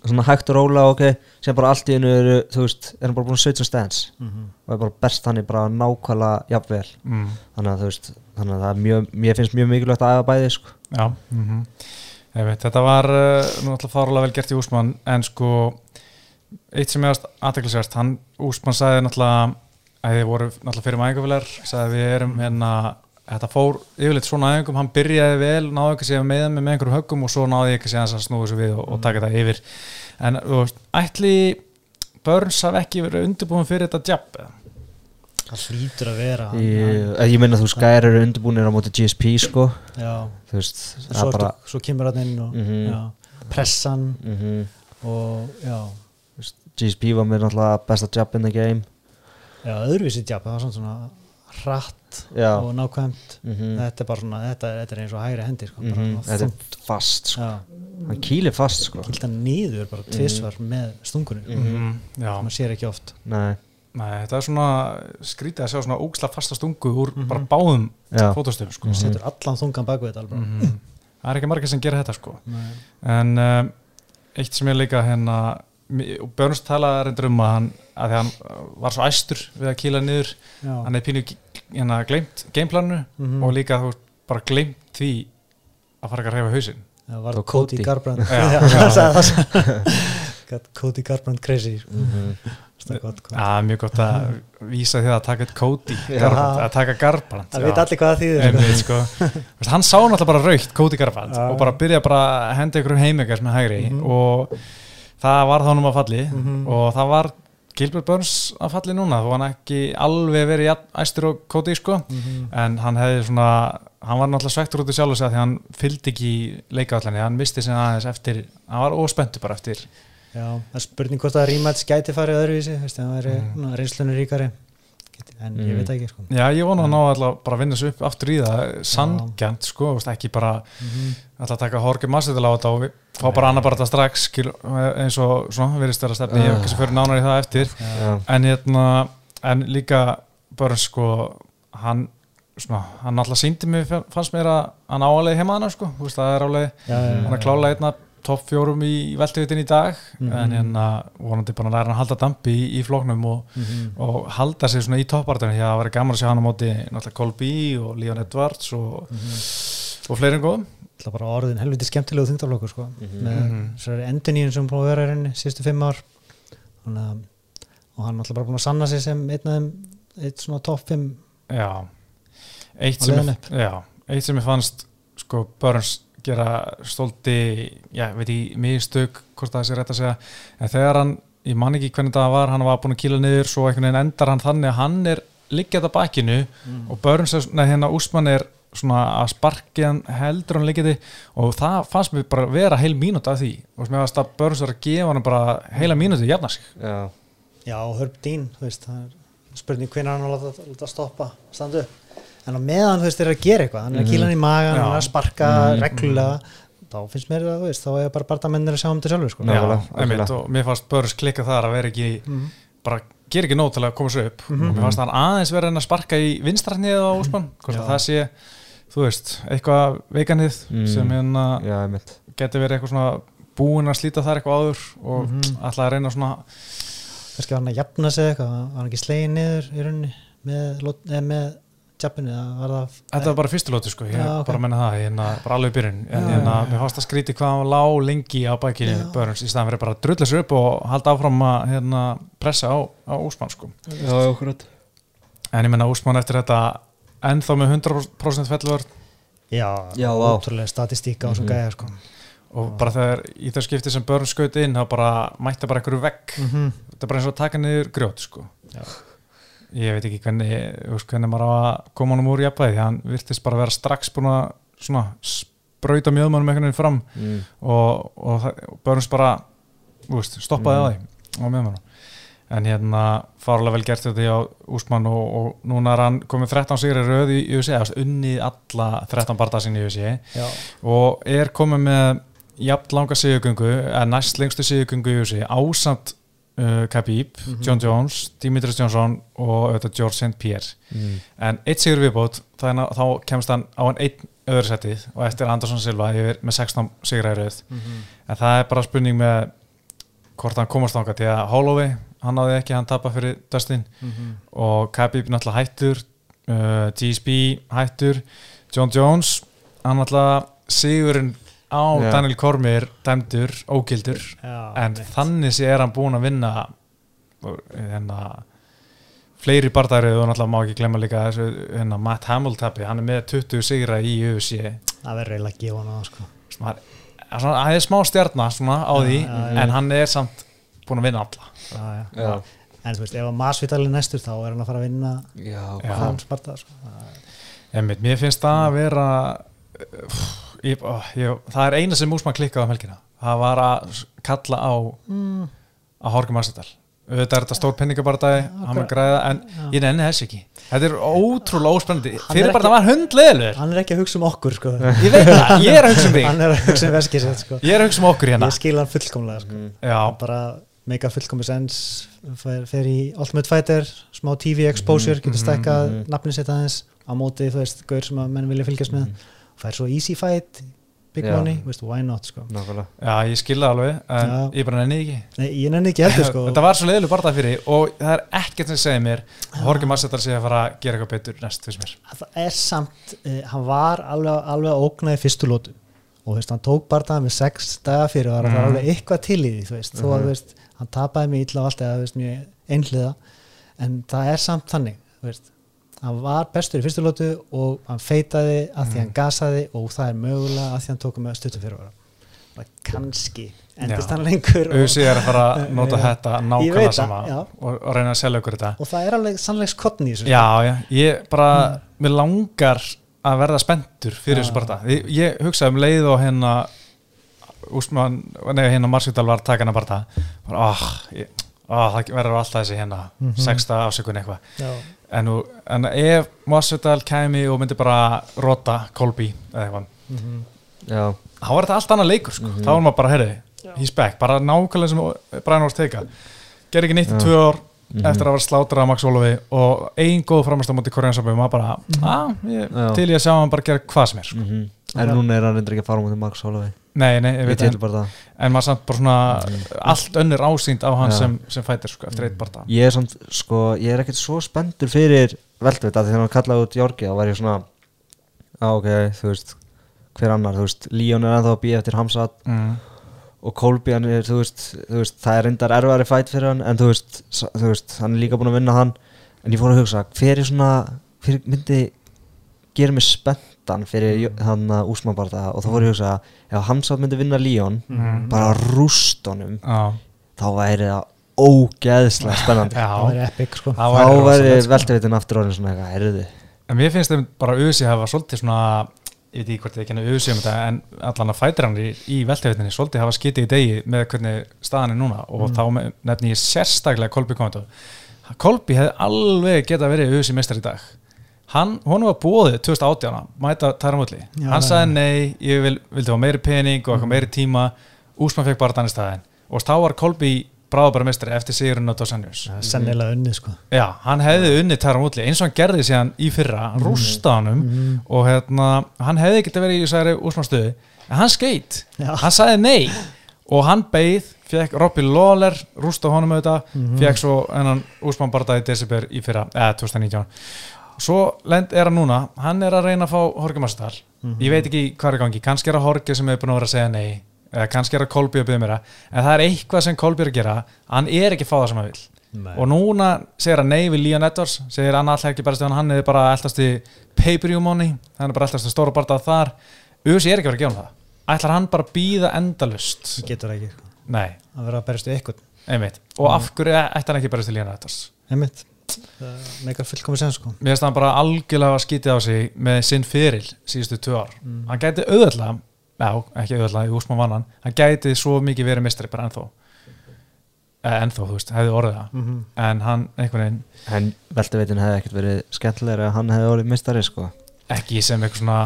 [SPEAKER 3] svona hægt og róla ok sem bara allt í hennu eru þú veist er hann bara búin að switcha stance
[SPEAKER 2] Mhm.
[SPEAKER 3] og er bara best hann bara nákvæmlega jafnvel.
[SPEAKER 1] Mm,
[SPEAKER 3] þannig að þú veist þannig að það er mjög mér finnst mjög mikilvægt að æfa bæði sko.
[SPEAKER 1] Já mm veit, þetta var uh, nú alltaf fárlega vel gert í Úsmann en sko eitt sem er aðteklisvært, hann Úsmann sagði náttúrulega að þið voru náttúrulega fyrir mæðingafilar, sagði að við erum hérna Þetta fór yfirleitt svona aðeingum, hann byrjaði vel, náði ekki að segja með með einhverjum höggum og svo náði ekki segja að snúið svo við og, og taka þetta yfir. En þú veist, ætli Burns hafi ekki verið undirbúin fyrir þetta jab? eða?
[SPEAKER 2] það flýtur að vera
[SPEAKER 3] ég, ég meina þú skæri eru undirbúinir á móti GSP sko
[SPEAKER 2] já,
[SPEAKER 3] þú veist það
[SPEAKER 2] svo,
[SPEAKER 3] er bara
[SPEAKER 2] svo kemur hann inn og
[SPEAKER 3] Mhm.
[SPEAKER 2] já, pressan
[SPEAKER 3] mm
[SPEAKER 2] og já,
[SPEAKER 3] GSP var mér náttúrulega besta jab in the game
[SPEAKER 2] já öðruvísi djab, það var svona, svona hratt
[SPEAKER 3] já
[SPEAKER 2] og nákvæmt
[SPEAKER 3] mm
[SPEAKER 2] þetta er bara svona, þetta, þetta er eins og hægri hendi sko,
[SPEAKER 3] -hmm.
[SPEAKER 2] bara
[SPEAKER 3] þetta er fast sko hann kýlir fast sko
[SPEAKER 2] kýlt hann niður bara tvisvar með stungunum
[SPEAKER 3] Mhm.
[SPEAKER 1] Já,
[SPEAKER 2] maður sér ekki oft
[SPEAKER 3] nei
[SPEAKER 1] nei, þetta er svona skrítið að sjá svona ógsla fasta stungu úr
[SPEAKER 2] Mhm.
[SPEAKER 1] bara báðum fótastöfum sko.
[SPEAKER 3] Mhm.
[SPEAKER 2] setur allan þungan baku þetta
[SPEAKER 1] Mhm. Það er ekki margir sem gera þetta sko.
[SPEAKER 2] Nei.
[SPEAKER 1] En um, eitt sem ég líka hérna, og Björns talaði reyndur um að hann, að því hann uh, var svo æstur við að kýla niður,
[SPEAKER 2] Já.
[SPEAKER 1] hann er pínu hérna glemt gameplaninu
[SPEAKER 2] Mhm.
[SPEAKER 1] og líka þú bara glemt því að fara ekki að reyfa hausinn. *laughs* *laughs*
[SPEAKER 2] það var Cody. Got Cody Garbrandt crazy
[SPEAKER 3] Mhm.
[SPEAKER 2] það er gott
[SPEAKER 1] Já, ah, mjög gott að vísa því að taka. Garbrandt, að taka Garbrandt.
[SPEAKER 2] það veit allir hvað það þýðir sko.
[SPEAKER 1] Sko. Hann sá náttúrulega bara raukt Cody Garbrandt
[SPEAKER 2] Já.
[SPEAKER 1] og bara byrja bara að henda ykkur heimegars með hægri
[SPEAKER 2] Mhm.
[SPEAKER 1] og það var þá að falli
[SPEAKER 2] Mhm.
[SPEAKER 1] og það var Gilbert Burns að falli núna þó hann ekki alveg verið æstur og Cody sko
[SPEAKER 2] Mhm.
[SPEAKER 1] en hann hefði svona hann var náttúrulega svektur út í sjálf og segja því hann fylgdi ekki leikavallinni, hann misti sem aðeins eftir hann var óspenntu bara eftir
[SPEAKER 2] Já, það er spurning hvort að rematch gæti farið öðruvísi, það væri mm. reynslunni ríkari en ég
[SPEAKER 3] Mm.
[SPEAKER 2] veit ekki sko.
[SPEAKER 1] Já, ég vona að ná alltaf bara að vinna sig upp aftur í það, sangjant sko, ekki bara
[SPEAKER 2] Mhm.
[SPEAKER 1] alltaf að taka Horki Masvidal á þetta og við fá bara annar bara þetta strax skil, eins og svona virðist vera stefni, ég hef kannski fyrir nánar í það eftir.
[SPEAKER 3] Já.
[SPEAKER 1] En hérna, en líka Burns sko, hann svona, hann alltaf síndi mig fannst mér að hann áalegi heima hana sko, það er álega
[SPEAKER 2] Já, já, já,
[SPEAKER 1] hann er klálega einna topp fjórum í veltegutin í dag
[SPEAKER 2] Mhm.
[SPEAKER 1] en hérna vonandi bara læra hann að halda dampi í, í flóknum og,
[SPEAKER 2] Mhm.
[SPEAKER 1] og halda sig svona í toppartunni því að það var gaman að sjá hann á móti náttúrulega Colby og Leon Edwards og,
[SPEAKER 2] Mhm.
[SPEAKER 1] og fleiri en góðum
[SPEAKER 2] Það er bara orðin helviti skemmtilegu þingtaflokkur sko.
[SPEAKER 3] Mhm.
[SPEAKER 2] með
[SPEAKER 1] Mhm.
[SPEAKER 2] þessari enduníun sem búin að vera í rauninni síðustu fimm ár Þannig, að- og hann er alltaf bara búin að sanna sig sem einn af þeim eitt svona topp fimm
[SPEAKER 1] Já Eitt sem, ég, já, eitt sem ég fannst sko Burns gera stóldi, já, veit ég mistök, hvort það sé rétt að segja. En þegar hann, ég man ekki hvernig það var hann var búin að kýla niður, svo einhvern veginn endar hann þannig að hann er liggjað að bakinu og Burns, er, nei, hérna Úsmann er svona að sparki hann heldur hann liggjandi og það fannst mér bara vera heil mínúti af því. Og mér fannst að Burns var að gefa hann bara heila mínúti jafna sig.
[SPEAKER 3] Já.
[SPEAKER 2] Já, Herb Dean, þú veist, það er spurning hvernig hann er að láta, láta stoppa standu upp en á meðan þú veist, þeir að gera eitthvað hann er að kýla hann í magan, hann er að sparka reglulega, þá finnst mér það, þú veist, þá er bara barndamennir að sjá um þetta sjálfur sko.
[SPEAKER 1] Já,
[SPEAKER 3] Nákvæmlega,
[SPEAKER 1] einmitt, og mér fannst Burns klikka þar að vera ekki
[SPEAKER 2] Mhm.
[SPEAKER 1] bara gera ekki nóg til að koma sér upp. Og mér fannst hann aðeins vera að sparka í vinstrætnið á Úsmann, hvort að það sé þú veist, eitthvað veikanið
[SPEAKER 3] Mm.
[SPEAKER 1] sem hérna geti verið eitthvað svona búin að slíta þar eitthvað áður og mm
[SPEAKER 2] Mhm.
[SPEAKER 1] ætlaði að reyna svona
[SPEAKER 2] kannski var hann að jafna sig eitthvað var hann ekki slegin niður í rauninni með, með tjappinu
[SPEAKER 1] Þetta var bara fyrstu lótu sko, ég
[SPEAKER 2] Já, ok.
[SPEAKER 1] bara menna það hérna, bara alveg byrjun, en
[SPEAKER 2] Já,
[SPEAKER 1] hérna,
[SPEAKER 2] já, já.
[SPEAKER 1] mér fannst að skríti hvað hann lá lengi á bækinu
[SPEAKER 2] Já.
[SPEAKER 1] Burns í staðan fyrir bara að drulla sér upp og halda áfram að hérna, pressa á, á Úsmann sko.
[SPEAKER 3] já okkurat
[SPEAKER 1] en ég menna Úsmann eftir þetta ennþá með 100% fellvörð
[SPEAKER 2] já,
[SPEAKER 3] Já,
[SPEAKER 2] ótrúlega statistíka og svo gæja sko.
[SPEAKER 1] og bara þegar í það skipti sem börn skaut inn þá bara mætti bara einhverju vegg
[SPEAKER 2] -hmm.
[SPEAKER 1] þetta er bara eins og að taka niður grjót sko.
[SPEAKER 2] Já.
[SPEAKER 1] Ég veit ekki hvernig veist, hvernig maður á að koma honum úr jafnvæði því hann virtist bara vera strax búin að svona sprauta mjöðmannum einhvern veginn fram
[SPEAKER 3] mm.
[SPEAKER 1] og, og, og börns bara veist, stoppaði
[SPEAKER 3] Mm.
[SPEAKER 1] á því á mjöðmannum en hérna fárlega vel gert þetta á Úsmann og, og núna er hann komið 13 sigri röð í eða unnið alla 13 barða sinni í UFC
[SPEAKER 2] já,
[SPEAKER 1] og er komið með jafn langa sigurgöngu eða næst lengstu sigurgöngu í USA ásamt uh, Khabib,
[SPEAKER 2] Mhm.
[SPEAKER 1] John Jones Dimitris Johnson og auðvitað George St. Pierre
[SPEAKER 3] Mm.
[SPEAKER 1] en eitt sigur viðbót þannig að þá kemst hann á einn öðru setið og eftir Andersson Silva yfir með 16 sigra í rauð en það er bara spurning með hvort hann komast þangað til að Holloway hann náði ekki, hann tapar fyrir Dustin og Khabib náttúrulega hættur uh, GSP hættur John Jones, hann náttúrulega sigurinn á
[SPEAKER 3] Já.
[SPEAKER 1] Daniel Cormier dæmdur, ógildur
[SPEAKER 2] já,
[SPEAKER 1] en
[SPEAKER 2] mitt.
[SPEAKER 1] þannig sé er hann búin að vinna hérna fleiri bardærið og náttúrulega má ekki glemma líka þessu hérna, Matt Hamill tapi, hann er með 20 sigra í UFC
[SPEAKER 2] það verður eiginlega að gefa hann á sko.
[SPEAKER 1] Það er er smá stjarnar svona á því
[SPEAKER 2] já, já.
[SPEAKER 1] en hann er samt búin að vinna alla
[SPEAKER 2] já, já.
[SPEAKER 3] Já.
[SPEAKER 2] en þú veist, ef að Masvidal er næstur þá er hann að fara að vinna hann sparta sko.
[SPEAKER 1] Einmitt, mér finnst það að vera uh, ég, ó, ég, það er eina sem Úsmann klikkaði um helgina. Það var að kalla á
[SPEAKER 2] mm.
[SPEAKER 1] að Horki Marsetal auðvitað er þetta stór græða, en ég nenni þess ekki. Þetta er ótrúlega óspennandi.
[SPEAKER 2] Er
[SPEAKER 1] fyrir bara það var hundleðilur
[SPEAKER 2] hann er ekki að hugsa um okkur sko.
[SPEAKER 1] ég veit það, ég er að hugsa um þig.
[SPEAKER 2] Hann er að hugsa um veskið sitt sko.
[SPEAKER 1] ég er að hugsa um okkur hérna.
[SPEAKER 2] Ég skil hann fullkomlega sko.
[SPEAKER 3] Mm.
[SPEAKER 1] já,
[SPEAKER 2] bara mega fullkomi sens fer, fer í Ultimate Fighter smá TV exposure, getur
[SPEAKER 1] mhm,
[SPEAKER 2] stækkað
[SPEAKER 3] mhm.
[SPEAKER 2] nafni sitt aðeins. Á móti þú veist, gaur sem að menn vilja fylgjast með fær svo easy fight, big
[SPEAKER 3] Já.
[SPEAKER 2] money veist, why not sko.
[SPEAKER 3] Nákvæmlega.
[SPEAKER 1] Já, ég skilða alveg en
[SPEAKER 2] Já.
[SPEAKER 1] ég bara nenni því ekki.
[SPEAKER 2] Nei, ég nenni ekki heldur *laughs* sko.
[SPEAKER 1] Þetta var svo leiðileg barndagi fyrir og það er ekkert sem segir mér Horki Marsetal sé að fara að gera eitthvað betur næst fyrst mér.
[SPEAKER 2] Það er samt, uh, hann var alveg, alveg að ógna í fyrstu lótu og þú veist, hann tók bara það með sex daga fyrir og það var alveg eitthvað til í því þú veist, þó að
[SPEAKER 3] Mhm.
[SPEAKER 2] þú veist, hann tapaði mig illa og allt eða þú veist, mjög einhliða. En það er samt þannig þú veist, hann var bestur í fyrstu lótu og hann feitaði að því
[SPEAKER 1] Mhm.
[SPEAKER 2] hann gasaði og það er mögulega að því hann tók með stuttum fyrir ára það kannski endist
[SPEAKER 1] Já.
[SPEAKER 2] hann lengur og,
[SPEAKER 1] Uzi er að fara *laughs* að nota þetta nákvæmlega
[SPEAKER 2] það,
[SPEAKER 1] sama
[SPEAKER 2] já.
[SPEAKER 1] og, og reyna að selja okkur þetta
[SPEAKER 2] og það er alveg sannleiks kottn í þessu
[SPEAKER 1] Já, já, ég bara, mér langar að verða spenntur fyrir þessu barða ég, ég hugsaði um leið og hérna Úsmann, nei, hérna Marskjöldal var að taka hennar barða bara, ah, ég, ah, það verður alltaf þessi hérna
[SPEAKER 2] Mhm.
[SPEAKER 1] sexta ásökun eitthvað. En, en ef Marskjöldal kæmi og myndi bara rota Kolby eða eitthvað,
[SPEAKER 2] Mhm.
[SPEAKER 3] Já,
[SPEAKER 1] þá var þetta allt annað leikur sko.
[SPEAKER 3] Mhm.
[SPEAKER 1] þá var maður bara, herri, he's back bara nákvæmlega sem Brian Ors teika ger ekki nýtt í
[SPEAKER 3] Já.
[SPEAKER 1] tvö ár
[SPEAKER 3] Mhm.
[SPEAKER 1] eftir að vera slátrað af Max Olofi og ein góð framast á móti Koreansaböfum maður bara, að, ég,
[SPEAKER 3] Já.
[SPEAKER 1] til ég að sjá hann bara gera hvað sem er sko.
[SPEAKER 3] mm en núna er hann reyndir ekki að fara á mútið Max Holloway
[SPEAKER 1] nei, nei, ég veit en, en maður samt bara svona
[SPEAKER 3] Mhm.
[SPEAKER 1] allt önnur ásýnd á hann
[SPEAKER 3] Já.
[SPEAKER 1] sem, sem fætir sko, eftir eitt barða
[SPEAKER 3] Ég er samt, sko, ég er ekkert svo spenntur fyrir veltveit að þegar hann kallaði út Jorgi þá var ég svona á ok, þú veist, hver annar? Þú veist, Leon er ennþá að býja eftir Hamzat.
[SPEAKER 1] Mm.
[SPEAKER 3] og hann er, þú veist, þú veist það er reyndar erfari fætt fyrir hann en þú veist, þú veist, hann er líka búin að vinna hann. En ég fór að hugsa, hver er svona hver myndi gera mig spenntan fyrir hann að úsmanbarta og þá fór ég að hugsa, ef Hamzat myndi vinna Leon
[SPEAKER 1] Mm.
[SPEAKER 3] bara rúst honum
[SPEAKER 1] Já,
[SPEAKER 3] þá væri það ógeðslega spennandi.
[SPEAKER 1] Já,
[SPEAKER 2] það væri epic sko.
[SPEAKER 3] Þá væri
[SPEAKER 1] sko.
[SPEAKER 3] velteveitin aftur orðin svona eitthvað, heyrðu.
[SPEAKER 1] En mér finnst þeim bara Uzi hafa svolítið svona ég veit ekki hvort þið henni Uzi um þetta en allan að fætir hann í, í veltevitinni svolítið hafa skitið í degi með hvernig staðan er núna. Og þá me- nefni ég sérstaklega Kolby Komato Kolby hefði alveg geta verið Uzi mestar í dag hann, hún var bóðið 2018 mæta Tæra Mulli,
[SPEAKER 2] Já,
[SPEAKER 1] hann sagði nei ég vil, vildi hafa meiri pening og eitthvað meiri tíma. Úsmann fekk bara þannig staðin og þá var bara mestari eftir sigurinn á
[SPEAKER 2] er sennilega unnið sko.
[SPEAKER 1] Já, hann hefði unnið Tæra Mútli eins og hann gerði síðan í fyrra, hann rústa honum og hérna, hann hefði getið verið í þessari úsmannstöðu, en hann skeitt hann sagði nei. Og hann beið, fekk Robby Lawler rústa honum auðvitað, fekk svo hennan úsmann barða í desember í fyrra eða 2019 svo lend er hann núna, hann er að reyna að fá Horki Massadal, ég veit ekki hvað er gangi. Kannski er að Horki sem er búin að vera að segja nei. Eða kannski er að Kolby að byggja mér en það er eitthvað sem Kolby að gera. Hann er ekki að fá það sem hann vil
[SPEAKER 2] Nei.
[SPEAKER 1] og núna segir hann nei við Leon Edwards. Segir hann alltaf ekki bara stöðan hann er bara eldast í pay-per-view money. Hann er bara í stóra barndað þar. UFC er ekki verið að gefa hann það. Ætlar hann bara að býða endalust
[SPEAKER 2] getur ekki sko.
[SPEAKER 1] nei,
[SPEAKER 2] að vera að berjast við eitthvað
[SPEAKER 1] og af hverju ætti hann ekki bara til Leon Edwards?
[SPEAKER 2] Einmitt meikar fullkomið sen sko.
[SPEAKER 1] Mér finnst hann bara algjörlega að skítið á sig með sinn feril síðustu tvö ár. Hann gæti auðvitað já, ekki auðvitað, í úsmann vannan hann. Gæti svo mikið verið mistari bara ennþá. Eh, ennþá, þú veist, hefði orðið það.
[SPEAKER 2] Mhm.
[SPEAKER 1] en hann einhvern veginn
[SPEAKER 3] En veltaveitin hefði ekkert verið skemmtilegur ef hann hefði orðið mistari sko.
[SPEAKER 1] Ekki sem eitthvað svona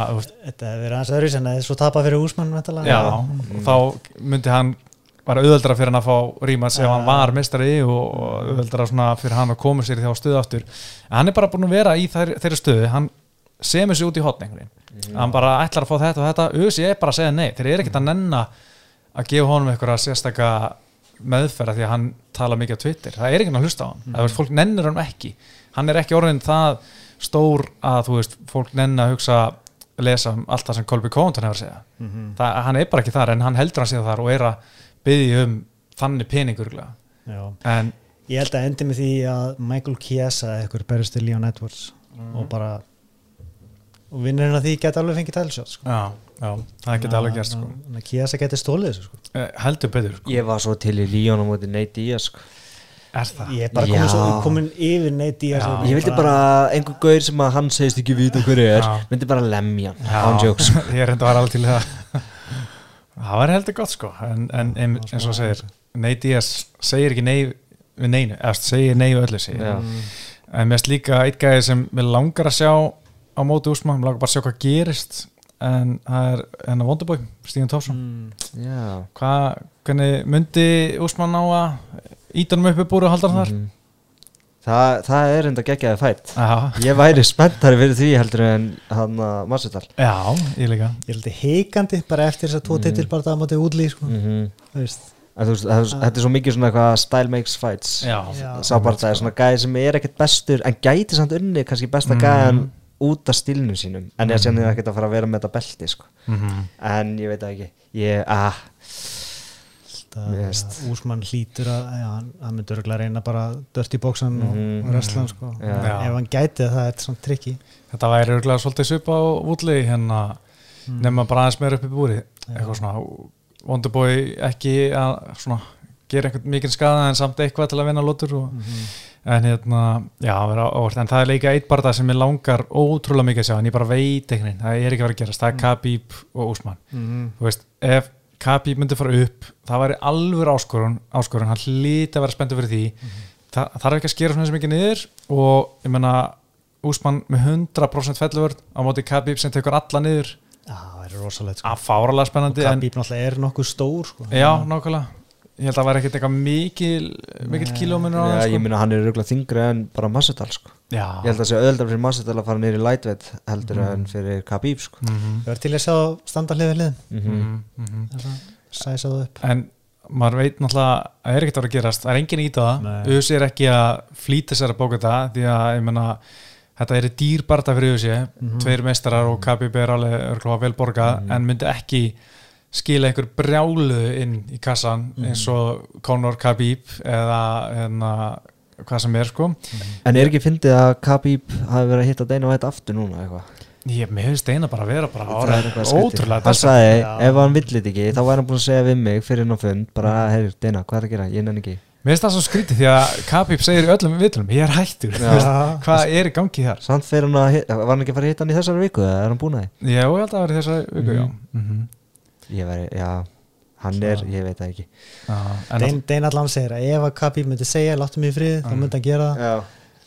[SPEAKER 2] þetta hefur verið aðeins öðru sem að svo tapa fyrir úsmann
[SPEAKER 1] já, og þá myndi hann var auðveldra fyrir hann að fá rímans ef hann var mistari og, svona fyrir hann að koma sér í þá stöðu aftur. En hann er bara búin að vera í þær, þeirri stöðu. Hann semur sig út í hotn einhvern veginn. Hann bara ætlar að fá þetta og þetta. Auðvitað er bara að segja nei, þeir eru ekkert að nenna að gefa honum eitthvað sérstaka meðferða því að hann tala mikið á Twitter. Það er ekki að hlusta á hann, það veist, fólk nennir hann ekki. Hann er ekki orðin það stór að þú veist, fólk nenn að hugsa lesa um allt það sem Colby Covington hefur að segja.
[SPEAKER 2] Mhm.
[SPEAKER 1] það, hann er bara ekki þar en hann heldur hann síðan þar og er að byggja um þannig peningur
[SPEAKER 2] Já.
[SPEAKER 1] en
[SPEAKER 2] ég held að endi með því að Michael Chiesa eða eitthvað berjast til Leon Edwards og bara og vinnurinn að því geti alveg fengið tælsjátt sko.
[SPEAKER 1] já, já, það geti alveg gerst sko.
[SPEAKER 2] Chiesa geti stólið þessu sko.
[SPEAKER 1] Eh, heldur betur sko.
[SPEAKER 3] Ég var svo til í Líón á móti Nate Diaz sko
[SPEAKER 1] er það?
[SPEAKER 2] ég er bara komin, svo, komin yfir neitt í
[SPEAKER 1] Já.
[SPEAKER 3] Ég vildi bara einhver gaur sem að hann segist ekki vita hverju er
[SPEAKER 1] Já.
[SPEAKER 3] myndi bara lemja *laughs*
[SPEAKER 1] ég er enda að vera alveg til í það *laughs* það var heldur gott sko. En, en, en eins og segir Nate Diaz segir ekki nei við neinu, eða segir nei við öllu segir. En finnst líka eitt gæði sem við langar að sjá á móti úsma, við langar bara að sjá hvað gerist en það er hennar Wonderboy Stíðan Tófsson,
[SPEAKER 2] mm,
[SPEAKER 3] Já.
[SPEAKER 1] Hvað hvernig myndi úsmann á að ítanum uppi búru og halda hann þar?
[SPEAKER 3] Mhm. Það, það er enda geggjaði fætt
[SPEAKER 1] Já,
[SPEAKER 3] Ég væri spenntari fyrir því heldur en hann að Massadal
[SPEAKER 1] já, ég líka
[SPEAKER 2] ég held að heikandi bara eftir þess að tvo
[SPEAKER 3] Mm.
[SPEAKER 2] titil bara það mátti útlý sko.
[SPEAKER 3] mm það- þetta er svo mikið svona eitthvað style makes fights
[SPEAKER 1] Já,
[SPEAKER 2] Já.
[SPEAKER 3] Sá bara það er svona gæði sem er ekkert bestur en gæti samt unni kannski besta
[SPEAKER 1] Mhm.
[SPEAKER 3] gæðan út af stílnum sínum en ég sem þið ekkert að fara að vera með þetta belti sko.
[SPEAKER 1] Mhm.
[SPEAKER 3] en ég veit það ekki ég, ah,
[SPEAKER 2] Úsmann hlýtur að já, hann, myndi örgulega reyna bara dört í bóksan
[SPEAKER 3] Mhm.
[SPEAKER 2] og wrestlan sko.
[SPEAKER 3] Já.
[SPEAKER 2] ef hann gæti það, það er svona trikki
[SPEAKER 1] Þetta væri örgulega svolítið svipa á Woodley hérna nema bara aðeins meira upp í búri eitthvað svona Wonderboy ekki að svona gera einhvern mikið skada en samt eitthvað til að vinna lótur og, en hérna, já, en það er líka eitt barða sem ég langar ótrúlega mikið að sjá en ég bara veit veginn, það er ekki að vera að gerast. Það er Khabib og Usman.
[SPEAKER 2] Mhm.
[SPEAKER 1] þú veist, ef Khabib myndi fara upp það væri alveg áskorun, áskorun hann hlýti að vera spenntur fyrir því. Það þarf ekki að skera svona sem ekki niður og ég menna Úsmann með 100% felluvörð á móti Khabib sem tekur alla niður.
[SPEAKER 2] Já, það er rosalegt sko.
[SPEAKER 1] að fáralega spennandi en,
[SPEAKER 2] Khabib náttúrulega er nokkuð stór sko.
[SPEAKER 1] já, nákvæmlega ég held að það væri ekkert eitthvað mikil mikil
[SPEAKER 2] Nei.
[SPEAKER 1] kilóminur á
[SPEAKER 3] já,
[SPEAKER 1] það
[SPEAKER 3] ég
[SPEAKER 1] sko.
[SPEAKER 3] minna hann er röglega þingri en bara Massadal sko.
[SPEAKER 1] já,
[SPEAKER 3] ég held að það sé öðuldar fyrir Massadal að fara niður í lightweight heldur en fyrir Khabib sko.
[SPEAKER 1] Mhm,
[SPEAKER 2] Við erum til að sjá standa hlið við hlið
[SPEAKER 3] mm
[SPEAKER 1] mhm, mhm.
[SPEAKER 2] Sæsa það upp
[SPEAKER 1] en maður veit náttúrulega að það er ekkert að vera að gerast það er engin ít á það. US er ekki að flýta sér að bóka þetta því að ég menna þetta er dýr barða fyrir US
[SPEAKER 2] Mhm.
[SPEAKER 1] tveir meistarar og Khabib er alveg örgulega vel borgað
[SPEAKER 3] Mhm.
[SPEAKER 1] en myndi ekki skila einhver brjálu inn í kassan
[SPEAKER 2] Mhm.
[SPEAKER 1] eins og Conor Khabib eða hérna, hvað sem er sko.
[SPEAKER 3] En er ekki fyndið að Khabib hafi verið að hitta Dana White aftur núna eitthvað?
[SPEAKER 1] Ég mér finnst eina bara að vera bara
[SPEAKER 3] Það skrítið.
[SPEAKER 1] ótrúlega
[SPEAKER 3] hann sagði, ef hann vill þetta ekki þá væri hann búin að segja við mig fyrir hann á fund bara, heyr, Dana, hvað er að gera, ég nenni ekki.
[SPEAKER 1] Mér finnst það svo skrítið því að Khabib segir í öllum vitlum ég er hættur, hvað er í gangi þar?
[SPEAKER 3] Samt fyrir hann að, var hann ekki að fara að hitta hann í þessari viku eða er hann búin að því?
[SPEAKER 1] já, ég held að það var þessa viku,
[SPEAKER 3] Mhm.
[SPEAKER 1] já. Mhm.
[SPEAKER 3] Ég veri, já, hann er, ég veit það ekki
[SPEAKER 2] Dein, Dein allan segir að ef að Khabib myndi segja láttu mig í frið, þá
[SPEAKER 1] Mm.
[SPEAKER 2] myndi hann gera það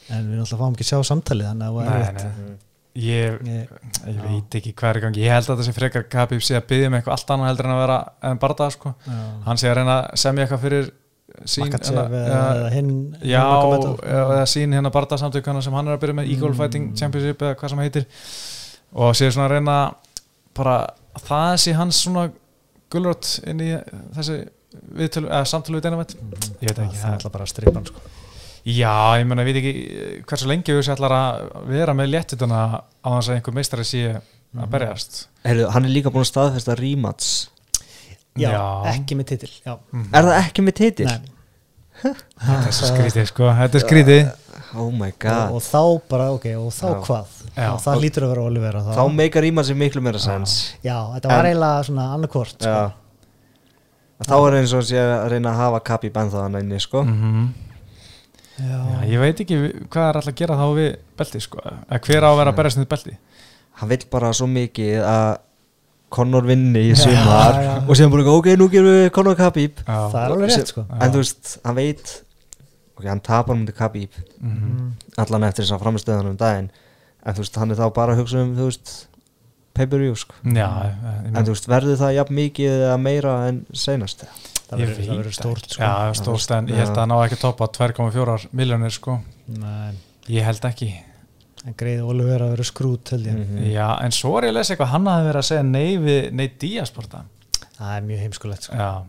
[SPEAKER 2] en við náttúrulega fáum ekki að sjá samtalið þannig að það er
[SPEAKER 1] nei.
[SPEAKER 2] rétt
[SPEAKER 1] ég,
[SPEAKER 2] Ég-
[SPEAKER 1] ég veit ekki hvað er í gangi ég held að það sé frekar Khabib sé að byggja með eitthvað allt annað heldur en að vera en barða sko.
[SPEAKER 2] Já.
[SPEAKER 1] hann sé að reyna að semja eitthvað fyrir sín hérna,
[SPEAKER 2] eða hinn
[SPEAKER 1] já,
[SPEAKER 2] hinn Magomedov.
[SPEAKER 1] eða sín hérna barða samtökana sem hann er að byrja með Eagle
[SPEAKER 2] Mm.
[SPEAKER 1] Fighting Championship eða hvað sem heitir og sé svona að reyna bara að það sé hans svona gulrótt inn í þessi viðtölu, eða samtölu við Dynamite ég veit
[SPEAKER 2] það
[SPEAKER 1] ekki,
[SPEAKER 2] er
[SPEAKER 1] það
[SPEAKER 2] alltaf bara stripan sko.
[SPEAKER 1] Já, ég meina, ég veit ekki hversu lengi við ætlar að vera með léttutuna á þess að einhver meistari sé að berjast.
[SPEAKER 3] Heyrðu, hann er líka búin að staðfesta rematch
[SPEAKER 2] já,
[SPEAKER 1] Já.
[SPEAKER 2] ekki með titil já.
[SPEAKER 1] Mhm.
[SPEAKER 3] er það ekki með titil?
[SPEAKER 2] Nei,
[SPEAKER 1] þetta er skrítið sko, þetta er skrítið
[SPEAKER 3] oh my
[SPEAKER 2] og,
[SPEAKER 3] god.
[SPEAKER 2] Og þá bara, ok, og þá
[SPEAKER 3] Já.
[SPEAKER 2] hvað?
[SPEAKER 1] Já.
[SPEAKER 2] og það lítur að vera Oliver
[SPEAKER 3] þá meikar íma sér miklu meira sens
[SPEAKER 2] já, þetta var eiginlega svona annarkvort sko.
[SPEAKER 3] já. Þá er eins og sé að reyna að hafa kapp í bænþá hann inni sko.
[SPEAKER 1] Mm
[SPEAKER 2] já.
[SPEAKER 1] Já, ég veit ekki hvað er alltaf að gera þá við belti sko, að hver á að vera að berjast við belti?
[SPEAKER 3] Hann vill bara svo mikið að Conor vinni í sumar og síðan bara ok, nú gerum við Conor Khabib
[SPEAKER 2] það er alveg rétt sko.
[SPEAKER 3] En þú veist, hann veit ok, hann tapar mútið Khabib.
[SPEAKER 1] Mm
[SPEAKER 3] allan eftir þess að framistöðan um daginn. En þú veist, hann er þá bara að hugsa um þú veist, pay-per-view sko.
[SPEAKER 1] Já,
[SPEAKER 3] en þú veist, verður það jafn mikið eða meira en seinast?
[SPEAKER 2] Það verður-
[SPEAKER 1] veit
[SPEAKER 2] það verður stórt sko.
[SPEAKER 1] Já, stórt en ég held að hann á ekki að toppa 2,4 miljónir sko,
[SPEAKER 2] Nei,
[SPEAKER 1] ég held ekki.
[SPEAKER 2] En greið Oliver að vera skrút held ég.
[SPEAKER 3] Mhm.
[SPEAKER 1] Já, en svo er ég að lesa eitthvað. Hann hafði verið að segja nei við nei díasporta
[SPEAKER 2] það er mjög heimskulegt sko.
[SPEAKER 1] Já,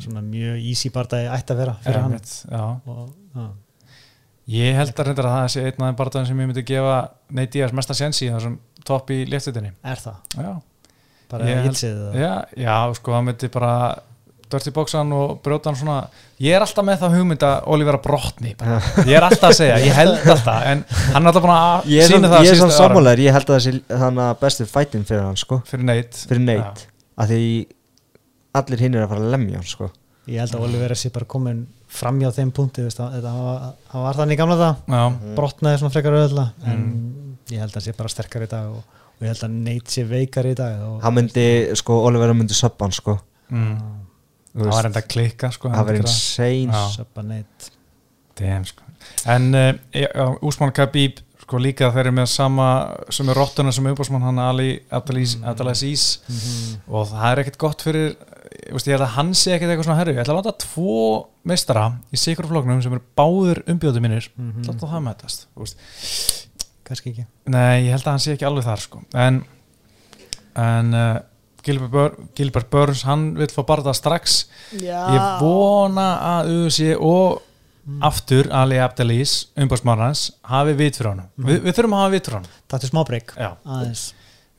[SPEAKER 2] svona mjög easy bardagi ætti að vera fyrir hann. og, já.
[SPEAKER 1] Ég held að reyndar að það sé einn af þeim barðan sem ég myndi gefa Ney Díaz mesta sensi í þessum topp í léttutinni
[SPEAKER 2] er það,
[SPEAKER 1] Já,
[SPEAKER 2] bara
[SPEAKER 1] Ég held-
[SPEAKER 2] ítsið
[SPEAKER 1] já, já, sko það myndi bara dörti bóksan og brjóta hann svona. Ég er alltaf með það hugmynd að Olivera brotni bara. ég er alltaf að segja, ég held alltaf en hann er alltaf búin að
[SPEAKER 3] ég
[SPEAKER 1] sína
[SPEAKER 3] samt-
[SPEAKER 1] það
[SPEAKER 3] ég er
[SPEAKER 1] árin.
[SPEAKER 3] sammálaður, ég held að það sé þannig að bestu fætin fyrir hann sko.
[SPEAKER 1] Fyrir neitt
[SPEAKER 3] fyrir neitt, að því allir hinn er að fara að lemja hann sko.
[SPEAKER 2] Ég held að Oliver sé bara komin fram hjá þeim punkti þetta var, hann var þannig í gamla það
[SPEAKER 1] Já,
[SPEAKER 2] brotnaði svona frekar auðvitað en
[SPEAKER 1] Mm.
[SPEAKER 2] ég held að hann sé bara sterkar í dag og, og ég held að Nate sé veikar í dag og,
[SPEAKER 3] hann myndi, sko, Oliver myndi söppa hann sko.
[SPEAKER 1] Mm.
[SPEAKER 3] Þú
[SPEAKER 1] það var enda að klikka sko,
[SPEAKER 3] það var insane.
[SPEAKER 2] Söppa Nate.
[SPEAKER 1] Damn, sko. En uh, Úsmann Khabib sko líka þeir eru með sama sem er rottuna sem er umbásmann hann Ali Abdelaziz Abdelaziz og það er ekkert gott fyrir ég, veist, ég held að hann sé ekkert eitthvað svona herri ég ætla að láta tvo meistara í sikur floknum sem eru báður umbjóðu mínir mm. -hmm. láta það mætast
[SPEAKER 2] kannski ekki
[SPEAKER 1] Nei, ég held að hann sé ekki alveg þar sko. en en uh, Gilbert, Bur Gilbert Burns hann vil fá barða strax
[SPEAKER 2] Já.
[SPEAKER 1] ég vona að UFC og aftur Ali Abdelaziz umbásmannans hafi vit fyrir honum Vi, við þurfum að hafa vit fyrir honum
[SPEAKER 2] þetta er smá breyk
[SPEAKER 1] Já.
[SPEAKER 2] aðeins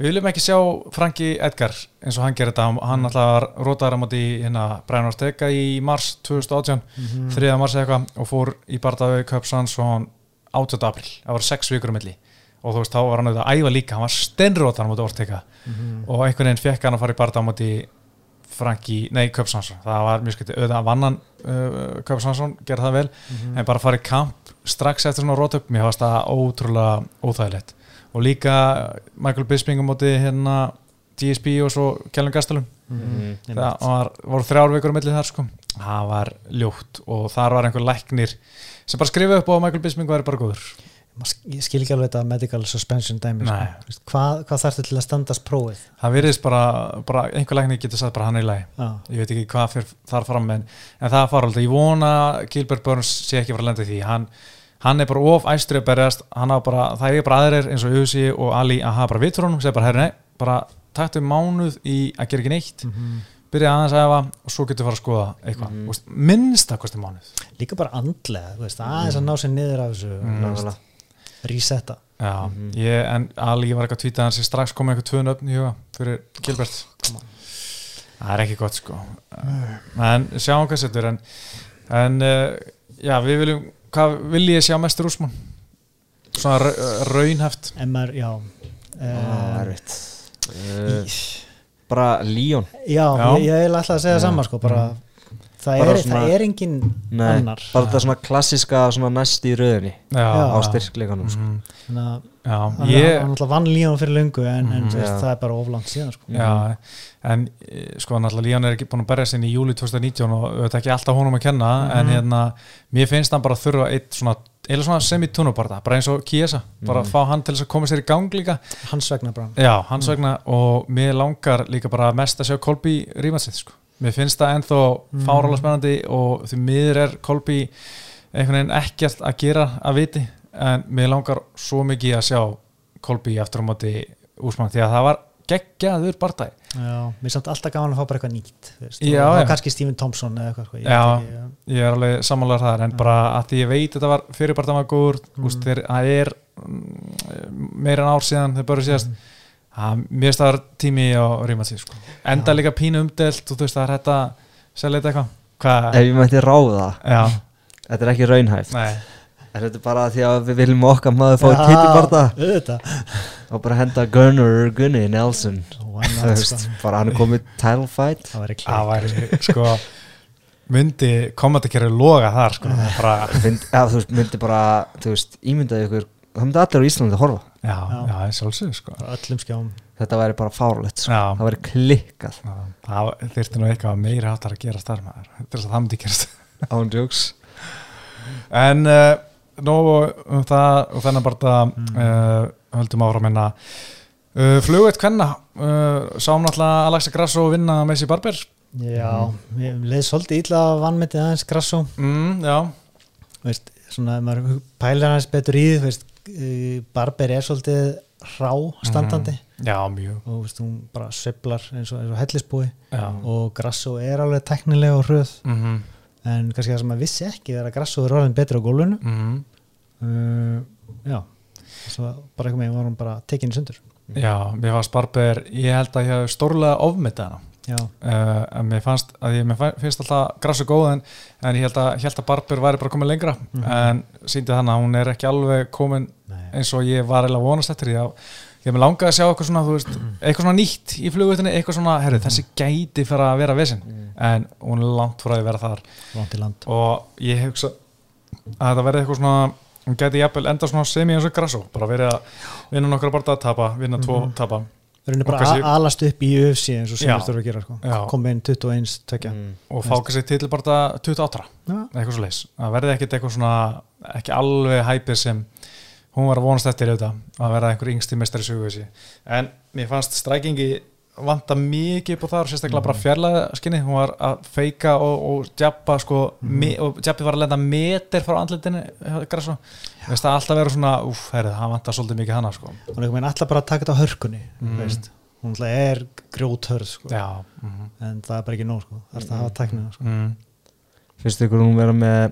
[SPEAKER 1] Við viljum ekki sjá Franki Edgar eins og hann gerir þetta, hann alltaf rótaður á móti hérna Brian Ortega í mars 2018,
[SPEAKER 2] Mhm.
[SPEAKER 1] 3. mars eitthvað og fór í bardaðu Cup Sans og hann 18. april, það var 6 vikur um milli og þú veist, þá var hann auðvitað að æfa líka hann var steinrótaður á móti Ortega
[SPEAKER 2] Mhm.
[SPEAKER 1] og einhvern veginn fekk hann að fara í bardaðu á móti Franki, nei, Cup Sans það var mjög skætti, auðvitað vann hann uh, Cup Sansson, gerði það vel
[SPEAKER 2] Mhm.
[SPEAKER 1] en bara í kamp strax eftir svona rótöp mér fannst það ótrúlega óþægilegt og líka Michael Bisping á móti hérna GSP og svo Kjellum Gastelum.
[SPEAKER 2] Mhm.
[SPEAKER 1] það var, voru þrjár vikur á milli þar sko. Það var ljótt og þar var einhver læknir sem bara skrifa upp á að Michael Bisping væri bara góður.
[SPEAKER 2] Ég skil ekki alveg þetta medical suspension dæmi sko. Hvað, hvað þarf til að standast prófið?
[SPEAKER 1] Það virðist bara, bara einhver læknir getur sagt bara hann er í lagi.
[SPEAKER 2] Já.
[SPEAKER 1] ég veit ekki hvað fyrir þar fram en, en það fara alltaf, ég vona að Gilbert Burns sé ekki að fara að lenda í því. Hann, hann er bara of æstri að berjast. Bara, það er bara aðrir eins og Uzi og Ali að hafa bara vitur honum, segja bara herri nei bara taktu mánuð í að gera ekki neitt
[SPEAKER 2] Mhm.
[SPEAKER 1] byrja aðeins að efa og svo getur fara að skoða eitthvað, mm -hmm. minnst að kosti mánuð.
[SPEAKER 2] Líka bara andlega veist, aðeins að ná sér niður af þessu
[SPEAKER 1] Mm.
[SPEAKER 2] resetta.
[SPEAKER 1] Já, ég, en Ali var eitthvað að tvíta hans ég strax komið eitthvað tvö nöfn í huga fyrir Gilbert. Það er ekki gott sko. En sjáum hvað setur en, en uh, já, við viljum hvað vil ég sjá mestur úsmann svona ra- raunhæft.
[SPEAKER 2] En maður, já.
[SPEAKER 3] Það
[SPEAKER 2] uh,
[SPEAKER 3] er uh, Bara Líón.
[SPEAKER 2] Já, ég, ég er alltaf að segja
[SPEAKER 3] Já.
[SPEAKER 2] sama sko, bara, það, er,
[SPEAKER 3] svona-
[SPEAKER 2] það er engin
[SPEAKER 3] Nei,
[SPEAKER 2] annar
[SPEAKER 3] bara þetta svona klassiska svona næst í röðinni
[SPEAKER 1] já,
[SPEAKER 3] á styrkleikanum sko.
[SPEAKER 1] Mhm.
[SPEAKER 2] Þannig að hann
[SPEAKER 1] ég
[SPEAKER 2] hann alltaf vann líðan fyrir löngu en, en
[SPEAKER 1] Mhm.
[SPEAKER 2] veist, það er bara oflant síðan sko.
[SPEAKER 1] Já, en sko náttúrulega Líán er ekki búin að berja sinni í júli 2019 og þetta er ekki alltaf honum að kenna en
[SPEAKER 2] Mhm.
[SPEAKER 1] hérna, mér finnst hann bara þurfa eitt svona, eða svona semi-tunubarda bara eins og Kiesa, bara
[SPEAKER 3] Mhm.
[SPEAKER 1] fá hann til þess að koma sér í gang líka
[SPEAKER 2] hans vegna bara
[SPEAKER 1] Já, hans vegna og mér langar líka bara mest að sjá Kolby rímansið sko. Mér finnst það ennþá
[SPEAKER 2] Mm.
[SPEAKER 1] fárálega spennandi og því miður er Kolby einhvern veginn ekkert að gera að viti en mér langar svo mikið að sjá Kolby aftur á móti úsmann því að það var geggjaður bardagi
[SPEAKER 2] Já, mér er samt alltaf gaman að fá bara eitthvað nýtt veist,
[SPEAKER 1] Já,
[SPEAKER 2] og
[SPEAKER 1] já.
[SPEAKER 2] kannski Stephen Thompson eða eitthvað ég
[SPEAKER 1] Já.
[SPEAKER 2] ekki, já.
[SPEAKER 1] Ég er alveg sammálaður þar en bara að því ég veit þetta var fyrirbartan var góður
[SPEAKER 2] Mm.
[SPEAKER 1] það er mm, meira en ár síðan þeir börju síðast mm. Það var tími á rímansið sko. enda
[SPEAKER 2] Já.
[SPEAKER 1] líka pínu umdelt og þú veist það er þetta selja þetta eitthvað. Hvað,
[SPEAKER 3] Ef ég mætti ráða.
[SPEAKER 1] Já,
[SPEAKER 3] þetta er ekki raunhæft.
[SPEAKER 1] Nei,
[SPEAKER 3] en þetta er bara því að við viljum okkar maður fá
[SPEAKER 2] auðvitað.
[SPEAKER 3] Og bara henda Gunnar Gunni Nelson.
[SPEAKER 2] Why
[SPEAKER 3] Þú
[SPEAKER 2] not,
[SPEAKER 3] veist, bara hann er komið title fight.
[SPEAKER 2] Það væri klart
[SPEAKER 1] væri sko myndi komandi loga þar sko. Er bara,
[SPEAKER 3] Mynd, ja, veist, myndi bara, þú veist, ímyndaði ykkur það myndi allir á Íslandi að horfa
[SPEAKER 1] já,
[SPEAKER 2] Já.
[SPEAKER 1] já, já sjálfsög sko.
[SPEAKER 2] Öllum skjám.
[SPEAKER 3] Þetta væri bara fárlegt, sko.
[SPEAKER 1] Já.
[SPEAKER 3] það væri klikkað.
[SPEAKER 1] Já, það þyrfti nú eitthvað meira áttar að gera starf maður, þetta er að það myndi gerast. *laughs*
[SPEAKER 3] Án jokes.
[SPEAKER 1] En uh, nú um það og þennan bara uh, höldum áfram hérna. Uh, flugveitt kvenna uh, sáum náttúrulega Alexa Grasso vinna Messi Barber.
[SPEAKER 2] Já, ég leið svolítið illa að vannmetið aðeins Grasso.
[SPEAKER 1] Mm, Já,
[SPEAKER 2] veist, svona, ef maður pælar hans betur í því, veist, Barber er svolítið rá standandi.
[SPEAKER 1] Já mjög.
[SPEAKER 2] Og veist, hún bara sveiflar eins og, og hellisbúi.
[SPEAKER 1] Já,
[SPEAKER 2] og Grasso er alveg teknilega og hröð.
[SPEAKER 1] Mm
[SPEAKER 2] en kannski það sem maður vissi ekki er að Grasso er orðin betur á gólfinu.
[SPEAKER 1] -hmm.
[SPEAKER 2] uh, já. Svo bara eitthvað með var hún bara tekinni sundur.
[SPEAKER 1] Já, mér fannst Barber ég held að ég hef stórlega ofmyndið hana.
[SPEAKER 2] já,
[SPEAKER 1] uh, en mér fannst að ég finnst alltaf Grasso góð en, en ég held að, ég held að Barber væri bara komin lengra. En síndi þannig að hún er ekki alveg komin
[SPEAKER 2] Nei.
[SPEAKER 1] eins og ég var eiginlega vonast eftir því að ég með langaði að sjá eitthvað svona, veist, eitthvað svona nýtt í flugveitinni, eitthvað svona, herru, þessi gæti fyrir að vera vesinn, en hún er langt því að vera þar.
[SPEAKER 2] Langt í land.
[SPEAKER 1] Og ég hugsa að þetta verði eitthvað svona, hún gæti jafnvel enda svona semi eins og grasso, bara verið að vinna nokkra bara að tapa, vinna tvo tapa
[SPEAKER 2] verður
[SPEAKER 1] Og
[SPEAKER 2] bara að alast upp í UFC eins og sem þú þurfa að gera sko. Koma inn 21, tökja
[SPEAKER 3] Mm.
[SPEAKER 1] og fá kannski til bara 28
[SPEAKER 2] já,
[SPEAKER 1] eitthvað svo leis, að verði ekkit eitthvað svona ekki alveg hæpið sem hún var að vonast eftir auðvitað að vera einhver yngsti mestari sögu en mér fannst strækingi vanta mikið upp á þar, sérstaklega bara fjarlæða skinni, hún var að feika og, og djappa sko, me, og djappi var að lenda meter frá andlitinu græsó, veist það alltaf vera svona úf, herrið, það vantar svolítið mikið hana sko.
[SPEAKER 2] hún er alltaf bara að taka þetta á hörkunni
[SPEAKER 1] Mm.
[SPEAKER 2] veist. hún alltaf er grjóthörð sko.
[SPEAKER 1] já, mm
[SPEAKER 2] en það er bara ekki nóg sko. það er það að hafa tæknina sko.
[SPEAKER 1] mm.
[SPEAKER 3] finnst ykkur hún vera með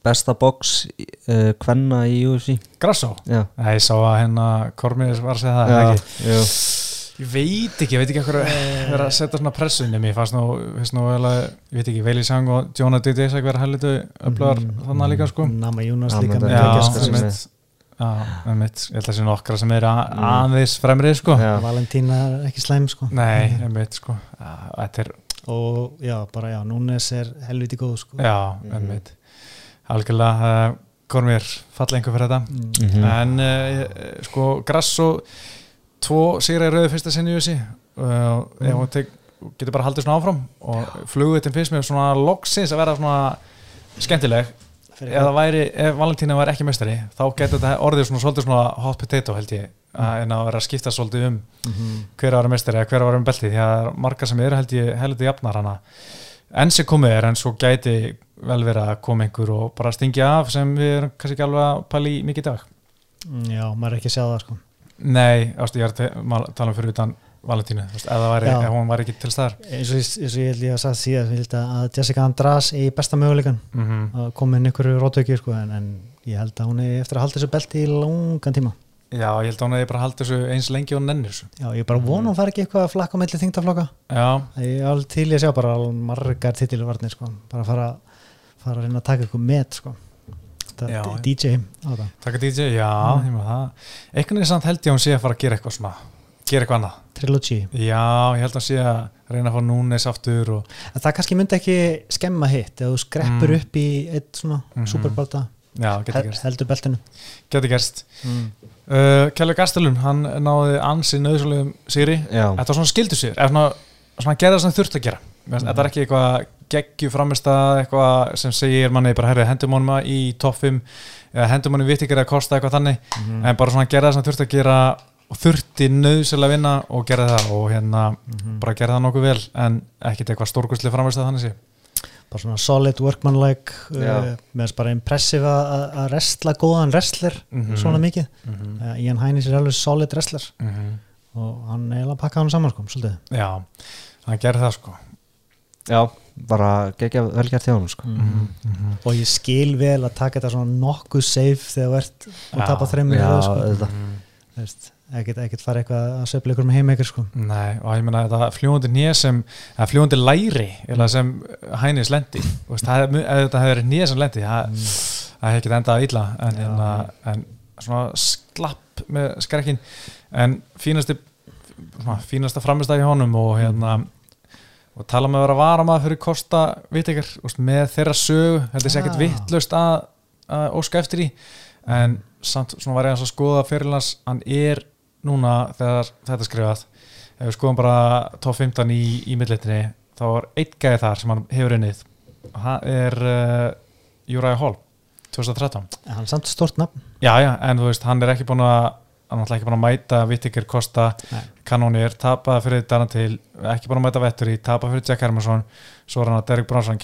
[SPEAKER 3] besta box uh, kvenna í UFC
[SPEAKER 1] græsó,
[SPEAKER 3] já,
[SPEAKER 1] ég sá að hérna Kormir var að segja það,
[SPEAKER 3] já,
[SPEAKER 1] já. ekki. Ég veit ekki, ég veit ekki hvað vera að setja svona pressu inn í mig, fannst nú, fannst nú vel að, ég veit ekki, Veili Sang og Jonah Didi Isak vera hellitu öflugar
[SPEAKER 2] Mhm.
[SPEAKER 1] þannig líka sko.
[SPEAKER 2] Nama Jónas
[SPEAKER 3] Já,
[SPEAKER 2] líka með
[SPEAKER 3] það
[SPEAKER 1] Já,
[SPEAKER 3] er
[SPEAKER 2] sko.
[SPEAKER 1] Já, einmitt, ég held að sé nokkra sem eru a- aðeins fremrið sko.
[SPEAKER 3] Já.
[SPEAKER 2] Valentína er ekki slæm sko.
[SPEAKER 1] Nei, *laughs* einmitt sko. Já, þetta er,
[SPEAKER 2] og já, bara já, Núnes er helviti góð sko.
[SPEAKER 1] já,
[SPEAKER 3] Mhm.
[SPEAKER 1] einmitt. Algjörlega, uh, Kormir, falla einhver fyrir þetta.
[SPEAKER 2] Mm.
[SPEAKER 3] Mhm.
[SPEAKER 1] En uh, sko, Grasso, tvo sigra í rauðu fyrsta sinni í þessi. Uh, ef hún tek, getur bara haldið svona áfram og flugvitin finnst mér svona loksins að vera svona skemmtileg. Það væri, ef Valentína var ekki mestari þá getur þetta orðið svona svolítið svona hot potato held ég, að, en að vera að skipta svolítið um
[SPEAKER 2] Mhm.
[SPEAKER 1] hver var mestari eða hver var um beltið, því að margar sem eru held ég heldur jafnar hana. Enn sem komið er en svo gæti vel verið að koma einhver og bara stingja af sem við erum kannski ekki alveg að pæla í mikið dag.
[SPEAKER 2] Mm, já, maður er ekki að sjá það sko.
[SPEAKER 1] Nei, ástu, ég er að tala um fyrir utan Valentínu, ef hún var ekki til staðar.
[SPEAKER 2] Eins og, ég- eins og ég held ég að sagt síðan ég að Jessica András í besta möguleikan
[SPEAKER 1] mm
[SPEAKER 2] að koma inn ykkur rótöki sko, en, en ég held að hún er eftir að halda þessu belti í langan tíma.
[SPEAKER 1] Já, ég held að hún hefði bara haldið þessu eins lengi og nennir þessu.
[SPEAKER 2] Já, ég bara vona hún fari ekki eitthvað að flakka á milli þingtaflokka
[SPEAKER 1] Já,
[SPEAKER 2] ég er alveg til í að sjá bara margar titilvarnir sko. bara fara, fara að reyna að taka eitthvað met sko.
[SPEAKER 1] Já.
[SPEAKER 2] þetta DJ á það
[SPEAKER 1] taka DJ, já, mm. Einhvern veginn samt held ég að hún sé að fara að gera eitthvað svona gera eitthvað annað
[SPEAKER 2] Trilogy
[SPEAKER 1] Já, ég held að hún sé að reyna að fá núnes aftur og
[SPEAKER 2] en það kannski myndi ekki skemma hitt ef þú skreppur
[SPEAKER 1] Mm.
[SPEAKER 2] upp í eitt svona
[SPEAKER 1] Mhm.
[SPEAKER 2] superbalta
[SPEAKER 1] já, getur
[SPEAKER 2] hel,
[SPEAKER 1] gerst,
[SPEAKER 2] heldur beltinu
[SPEAKER 1] getur gerst.
[SPEAKER 2] mm.
[SPEAKER 1] Uh, Kjellur Gastelum, hann náði ansi nöðsöluðum sigri
[SPEAKER 3] já,
[SPEAKER 1] Þetta var svona skildu sigur, eða svona, svona gerða sem þurft að gera Þetta er ekki eitthvað geggju framist eitthvað sem segir manni bara herrið hendum honum í topp 5 eða hendum honum vittikir að kosta eitthvað þannig
[SPEAKER 2] Mhm.
[SPEAKER 1] en bara svona gerða sem þurft að gera og þurfti nöðsölu að vinna og gera það og hérna
[SPEAKER 2] Mhm.
[SPEAKER 1] bara gera það nokkuð vel en ekkit eitthvað stórkustli framist þannig sé
[SPEAKER 2] bara svona solid workmanlike uh, með þess bara impressive að- restla góðan wrestler
[SPEAKER 1] Mhm.
[SPEAKER 2] svona mikið
[SPEAKER 1] mm
[SPEAKER 2] uh, Ian Hainis er alveg solid wrestler
[SPEAKER 1] -hmm.
[SPEAKER 2] og hann er að pakka hann saman sko, svolítið
[SPEAKER 1] Já, hann gerði það sko
[SPEAKER 3] já, bara gegja velgjart hjá hann sko.
[SPEAKER 1] mm -hmm.
[SPEAKER 2] og ég skil vel að taka þetta svona nokkuð safe þegar þú ert og
[SPEAKER 1] Já.
[SPEAKER 2] tapa þreymur
[SPEAKER 3] já,
[SPEAKER 2] sko.
[SPEAKER 1] Mhm.
[SPEAKER 2] ekkert, ekkert fara eitthvað að söfla ykkur með heimeikur sko
[SPEAKER 1] Nei, og ég meina þetta fljúandi nýja sem eða fljúandi læri eða sem hænis lendi þetta hefur nýja sem lendi það, það hefði ekki endað illa en, en, en svona slapp með skrekkin en fínasti svona, fínasta framistæði honum og hérna og tala með að vera varamaður fyrir Kosta Vittekar með þeirra heldur sé ekkert
[SPEAKER 2] Já.
[SPEAKER 1] vittlust að, að óska eftir í en samt svona var ég að skoða fyrirlans hann er núna þegar þetta er skrifað ef við skoðum bara top 15 í, í millitinni þá er eitt gæði þar sem hann hefur unnið og það er uh, Uriah Hall 2013
[SPEAKER 2] en hann er samt stort nafn
[SPEAKER 1] já já en þú veist hann er ekki búin að hann er ekki búin að mæta Vittikir Kosta
[SPEAKER 2] Nei.
[SPEAKER 1] Kanónir, tapaði fyrir Darantil ekki að mæta Vetturi, tapaði fyrir Jack Hermansson svo er hann að Derek Bronson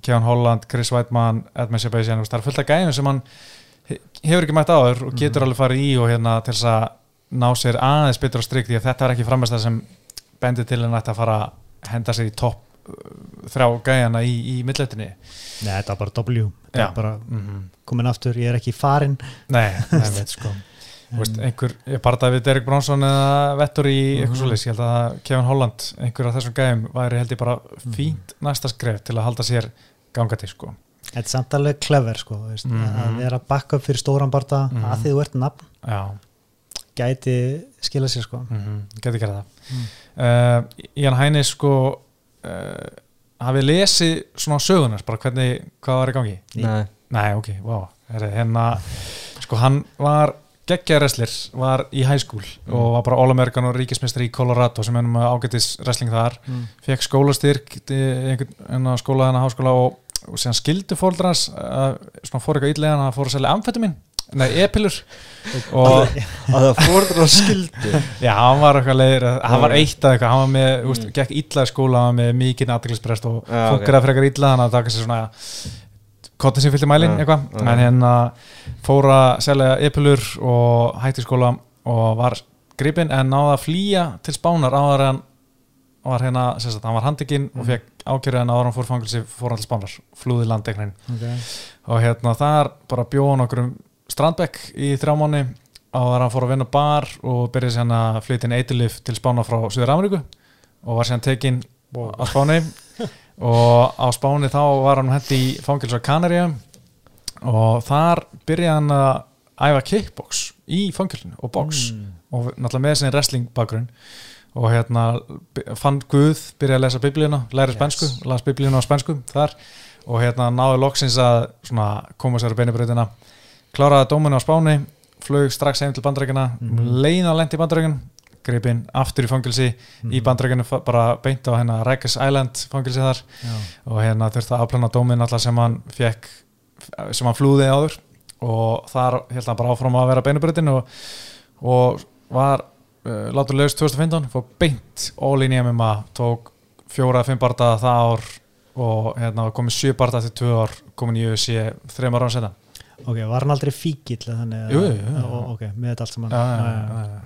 [SPEAKER 1] Kevin Holland, Chris Weidmann Edmund Sebastian, það er fullt af gæðum sem hann he- hefur ekki mætt áður og getur alveg farið í og hérna til þess að ná sér aðeins betur á strik því að þetta er ekki framist það sem bendir til hann að fara að henda sér í topp uh, þrjá gæjana í, í milletinni
[SPEAKER 2] Nei, þetta var bara W. Þetta er bara
[SPEAKER 1] mm -hmm.
[SPEAKER 2] komin aftur, ég er ekki farin
[SPEAKER 1] Nei, veit *laughs* sko veist, einhver, ég partaði við Derek Bronson eða Vettur í eitthvað
[SPEAKER 2] Mhm.
[SPEAKER 1] svoleiðis ég held að Kevin Holland, einhver af þessum gæðum væri held ég bara
[SPEAKER 2] Mhm.
[SPEAKER 1] fínt næsta skref til að halda sér gangandi sko.
[SPEAKER 2] Þetta er samt alveg clever sko, veist,
[SPEAKER 1] Mhm.
[SPEAKER 2] að vera backup fyrir stóran barða
[SPEAKER 1] Mhm.
[SPEAKER 2] að því þú ert nafn
[SPEAKER 1] já,
[SPEAKER 2] gæti skila sér sko
[SPEAKER 1] mm -hmm. geti gera það
[SPEAKER 2] Mm.
[SPEAKER 1] uh, Ian Hænis sko uh, hafið lesið svona sögunar, bara hvernig hvað var í gangi?
[SPEAKER 3] Nei,
[SPEAKER 1] Nei, ok, wow hérna, sko hann var geggjaðreslir, var í high school
[SPEAKER 3] Mm.
[SPEAKER 1] og var bara All-American og ríkismestari í Colorado sem ennum ágætis wrestling þar
[SPEAKER 2] mm.
[SPEAKER 1] fekk skólastyrk í einhvern en skóla þennan háskóla og, og síðan skildu fóldrans uh, svona fór eitthvað ítlega að fór að selja amfetamin nei, epilur *laughs* og
[SPEAKER 3] að það á skildu *laughs*
[SPEAKER 1] já, hann var eitthvað leiðir hann var eitt að eitthvað, hann var með, mm. úst, gekk illa í skóla, með mikið aðdeglisprest og
[SPEAKER 3] Já, ok.
[SPEAKER 1] funkar að frekar illa þannig að það kannski svona kottin sem fylgdi mælin
[SPEAKER 3] Já,
[SPEAKER 1] eitthvað, en hérna fór að selja epilur og hætti í skóla og var gripinn en náða að flýja til spánar áður en var hérna, sagt, hann var handikinn og
[SPEAKER 2] Mhm.
[SPEAKER 1] fekk ákjörðu en áður hann fór fangilsi fór hann til spánar, flúði landeknin
[SPEAKER 2] okay.
[SPEAKER 1] og hérna þar bara bjóðan okkur um strandbekk í þrjá mánu áður hann fór að vinna bar og byrjaði sér að flytja inn eitilif til spána frá Suður Ameríku og var sér tekinn á spáni og á spáni þá var hann hætti í fangils á Kanaríum og þar byrjaði hann að æfa kickbox í fangilinu og box
[SPEAKER 2] Mm.
[SPEAKER 1] og náttúrulega með sinni wrestling bakgrunn og hérna fann Guð byrjaði að lesa biblíuna, læri
[SPEAKER 2] Yes.
[SPEAKER 1] spensku las biblíuna á spensku þar og hérna náði loksins að svona, koma sér á beinibrautina kláraði dóminu á Spáni flög strax heim til bandrækina mm. -hmm. leina lendi í bandrækin greipinn aftur í fangilsi
[SPEAKER 2] Mhm.
[SPEAKER 1] í bandrækinu bara beint á hérna Rikers Island fangilsi þar
[SPEAKER 2] Já.
[SPEAKER 1] og hérna þurfti að afplana dómin alltaf sem hann fekk sem hann flúði áður og þar held hann bara áfram að vera beinubröðin og, og var uh, látur laus 2015 fór beint all í MMA tók fjóra, fimm barða það ár og hérna komið sjö barða til tvö ár komin í UFC þreymar ára setna
[SPEAKER 2] ok, var hann aldrei fíkill að-
[SPEAKER 1] Jú, jú, jú.
[SPEAKER 2] Ok, með þetta allt saman
[SPEAKER 1] já, já.
[SPEAKER 2] já.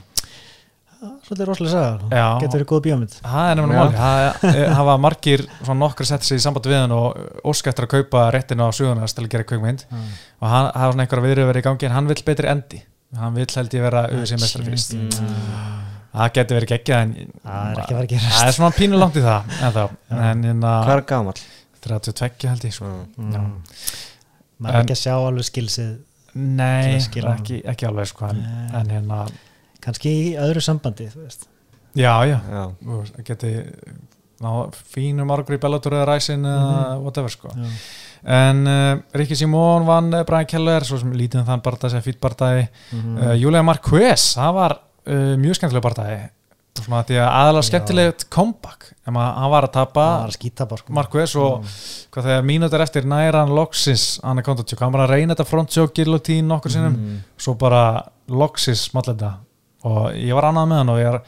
[SPEAKER 2] Svolítið rosalega saga
[SPEAKER 1] Já.
[SPEAKER 2] getur verið góð bíómynd.
[SPEAKER 1] Það er nefnilega máli, það hafa margir svona nokkri sett sig í samband við hann og ósk eftir að kaupa réttinu á suðunast til að gera kveikmynd
[SPEAKER 2] Já.
[SPEAKER 1] og hann hafa svona einhverja viðröð verið í gangi en hann vill betri endi. Hann vill held ég vera auðvitað mestari fyrst.
[SPEAKER 2] Mm.
[SPEAKER 1] það getur verið geggjað en
[SPEAKER 2] það er ekki að að gerast.
[SPEAKER 1] Það er svona pínu langt í það en þá, en hérna
[SPEAKER 3] Hvað er gamall?
[SPEAKER 1] 32 held ég sko.
[SPEAKER 3] Mm.
[SPEAKER 2] Maður er ekki að sjá alveg skilsið
[SPEAKER 1] nei,
[SPEAKER 2] að
[SPEAKER 1] ekki, ekki alveg sko, en, en hérna
[SPEAKER 2] kannski í öðru sambandi
[SPEAKER 1] já, já,
[SPEAKER 3] Já,
[SPEAKER 1] geti ná, fínum árgur í Bellator eða Ræsin eða whatever sko.
[SPEAKER 2] Já.
[SPEAKER 1] en uh, Rikki Simón vann uh, Brian Keller, svo sem lítið um þann barndagi sem fýtt barndagi
[SPEAKER 2] Mhm.
[SPEAKER 1] uh, Julia Marquez, það var uh, mjög skemmtileg barndagi svona því að aðalega skemmtilegt comeback. En maður, hann var að tapa
[SPEAKER 2] að bara sko.
[SPEAKER 1] Marquez og hvað þegar mínútur eftir næra hann loksins hann er kontatjók, hann var að reyna þetta frontjók gillotín nokkur sinnum,
[SPEAKER 3] Mm.
[SPEAKER 1] svo bara loksins smallenda og ég var annað með hann og ég er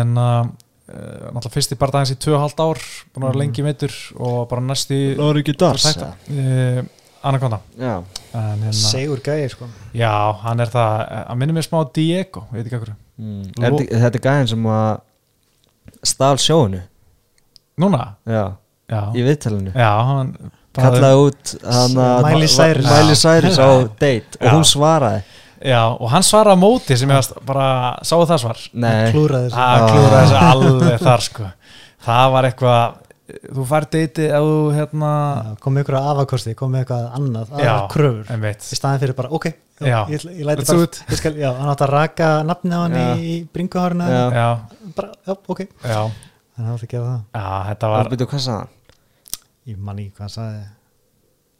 [SPEAKER 1] en uh, uh, náttúrulega fyrst í bardagins í 2,5 ár búin að vera
[SPEAKER 2] Mhm.
[SPEAKER 1] lengi meittur og bara næst í
[SPEAKER 3] Lóri ekki das
[SPEAKER 1] uh, Anaconda
[SPEAKER 3] Já,
[SPEAKER 1] en hérna,
[SPEAKER 2] segur gæði sko.
[SPEAKER 1] já, hann er það að minnum mér smá Diego, veit ekki okkur
[SPEAKER 3] mm.
[SPEAKER 1] Ló-
[SPEAKER 3] Þetta þetta er gæðin sem að stál sjóinu?
[SPEAKER 1] Núna,
[SPEAKER 3] Já,
[SPEAKER 1] já,
[SPEAKER 3] í viðtalinu?
[SPEAKER 1] Já hann
[SPEAKER 3] Kallaði út hana,
[SPEAKER 2] Miley Cyrus.
[SPEAKER 3] Miley Cyrus á *laughs* date og hún svaraði
[SPEAKER 1] Já, og hann svaraði á móti sem ég varst bara, sáu það svar?
[SPEAKER 3] Nei,
[SPEAKER 2] klúraði þessu.
[SPEAKER 1] Það
[SPEAKER 3] Ah.
[SPEAKER 1] klúraði þessu alveg þar sko. Það var eitthvað þú fær deiti ef þú hérna
[SPEAKER 2] Já, kom með ykkur afakosti, kom með eitthvað annað
[SPEAKER 1] Já,
[SPEAKER 2] aðrar kröfur,
[SPEAKER 1] en veit
[SPEAKER 2] í staðin fyrir bara ok, já, ég, ég læti
[SPEAKER 1] it.
[SPEAKER 2] ég skal, já, hann átti að raka nafni á hann
[SPEAKER 3] Já.
[SPEAKER 2] í.
[SPEAKER 3] Já,
[SPEAKER 2] bara, já, ok,
[SPEAKER 1] já,
[SPEAKER 2] þannig að það átti að gera það.
[SPEAKER 1] Já, þetta
[SPEAKER 3] var hann?
[SPEAKER 2] ég man ekki hvað hann sagði.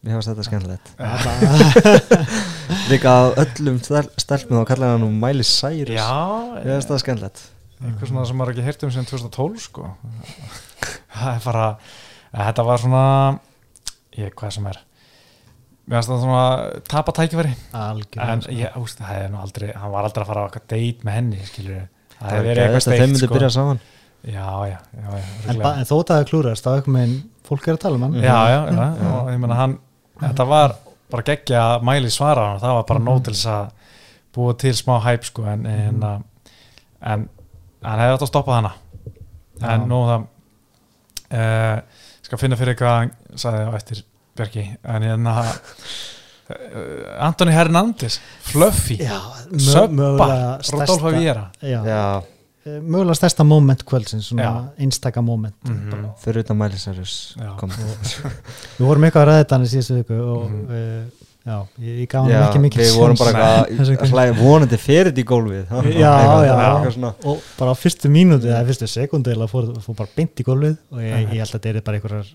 [SPEAKER 3] Mér hefast þetta skemmtilegt *laughs* Líka á öllum stel- stelpum þá kallaði hann nú Miley Cyrus.
[SPEAKER 1] Já,
[SPEAKER 3] Mér hefast það skemmtilegt.
[SPEAKER 1] Eitthvað svona sem maður ekki heyrt um sem 2012 sko. *laughs* Það er bara þetta var svona ég, hvað sem er. Mér finnst það svona tapa tækifæri. En
[SPEAKER 2] algjörlega
[SPEAKER 1] ég, úst, það er nú aldrei hann var aldrei að fara á eitthvað date með henni skilur það
[SPEAKER 3] Það
[SPEAKER 1] hefur
[SPEAKER 3] er
[SPEAKER 1] verið eitthvað
[SPEAKER 3] geðvægt að þeim
[SPEAKER 1] steikt
[SPEAKER 3] myndi
[SPEAKER 1] sko.
[SPEAKER 3] byrja saman.
[SPEAKER 1] Já, já, já, já,
[SPEAKER 2] en, en þótt að það klúrast þá eitthvað með fólk er að tala um hann.
[SPEAKER 1] Já, já, já, og ég meina hann þetta var bara geggja að mæli svara hann það var bara nóg til þess að búa til smá hæp sko en, en, en, en hann hefði átt að stoppa hana
[SPEAKER 2] Já.
[SPEAKER 1] en nú það uh, skal finna fyrir hvað hann sagði á eftir Björki en hérna uh, Antoni Hernández Fluffy,
[SPEAKER 2] já mögulega
[SPEAKER 1] Rodolfo Viera
[SPEAKER 2] já,
[SPEAKER 3] Já,
[SPEAKER 2] eh, mögulega stærsta moment kvöldsins svona
[SPEAKER 1] Já.
[SPEAKER 2] einstaka moment
[SPEAKER 1] Mhm.
[SPEAKER 3] fyrir utan Miley Cyrus
[SPEAKER 1] Já.
[SPEAKER 3] kom. *laughs*
[SPEAKER 2] við vorum eitthvað að ræða þetta hann í síðustu viku og
[SPEAKER 1] Mhm.
[SPEAKER 2] uh, já, ég, ég gaf hann
[SPEAKER 3] Já,
[SPEAKER 2] ekki mikið
[SPEAKER 3] við vorum bara að vonandi fyrir þetta í gólfið *laughs*
[SPEAKER 2] Já, já.
[SPEAKER 3] eitthvað svona.
[SPEAKER 2] og bara á fyrstu mínúti eða fyrstu sekundu eða fór, fór bara beint í gólfið og ég, ég held að þetta er bara einhverjar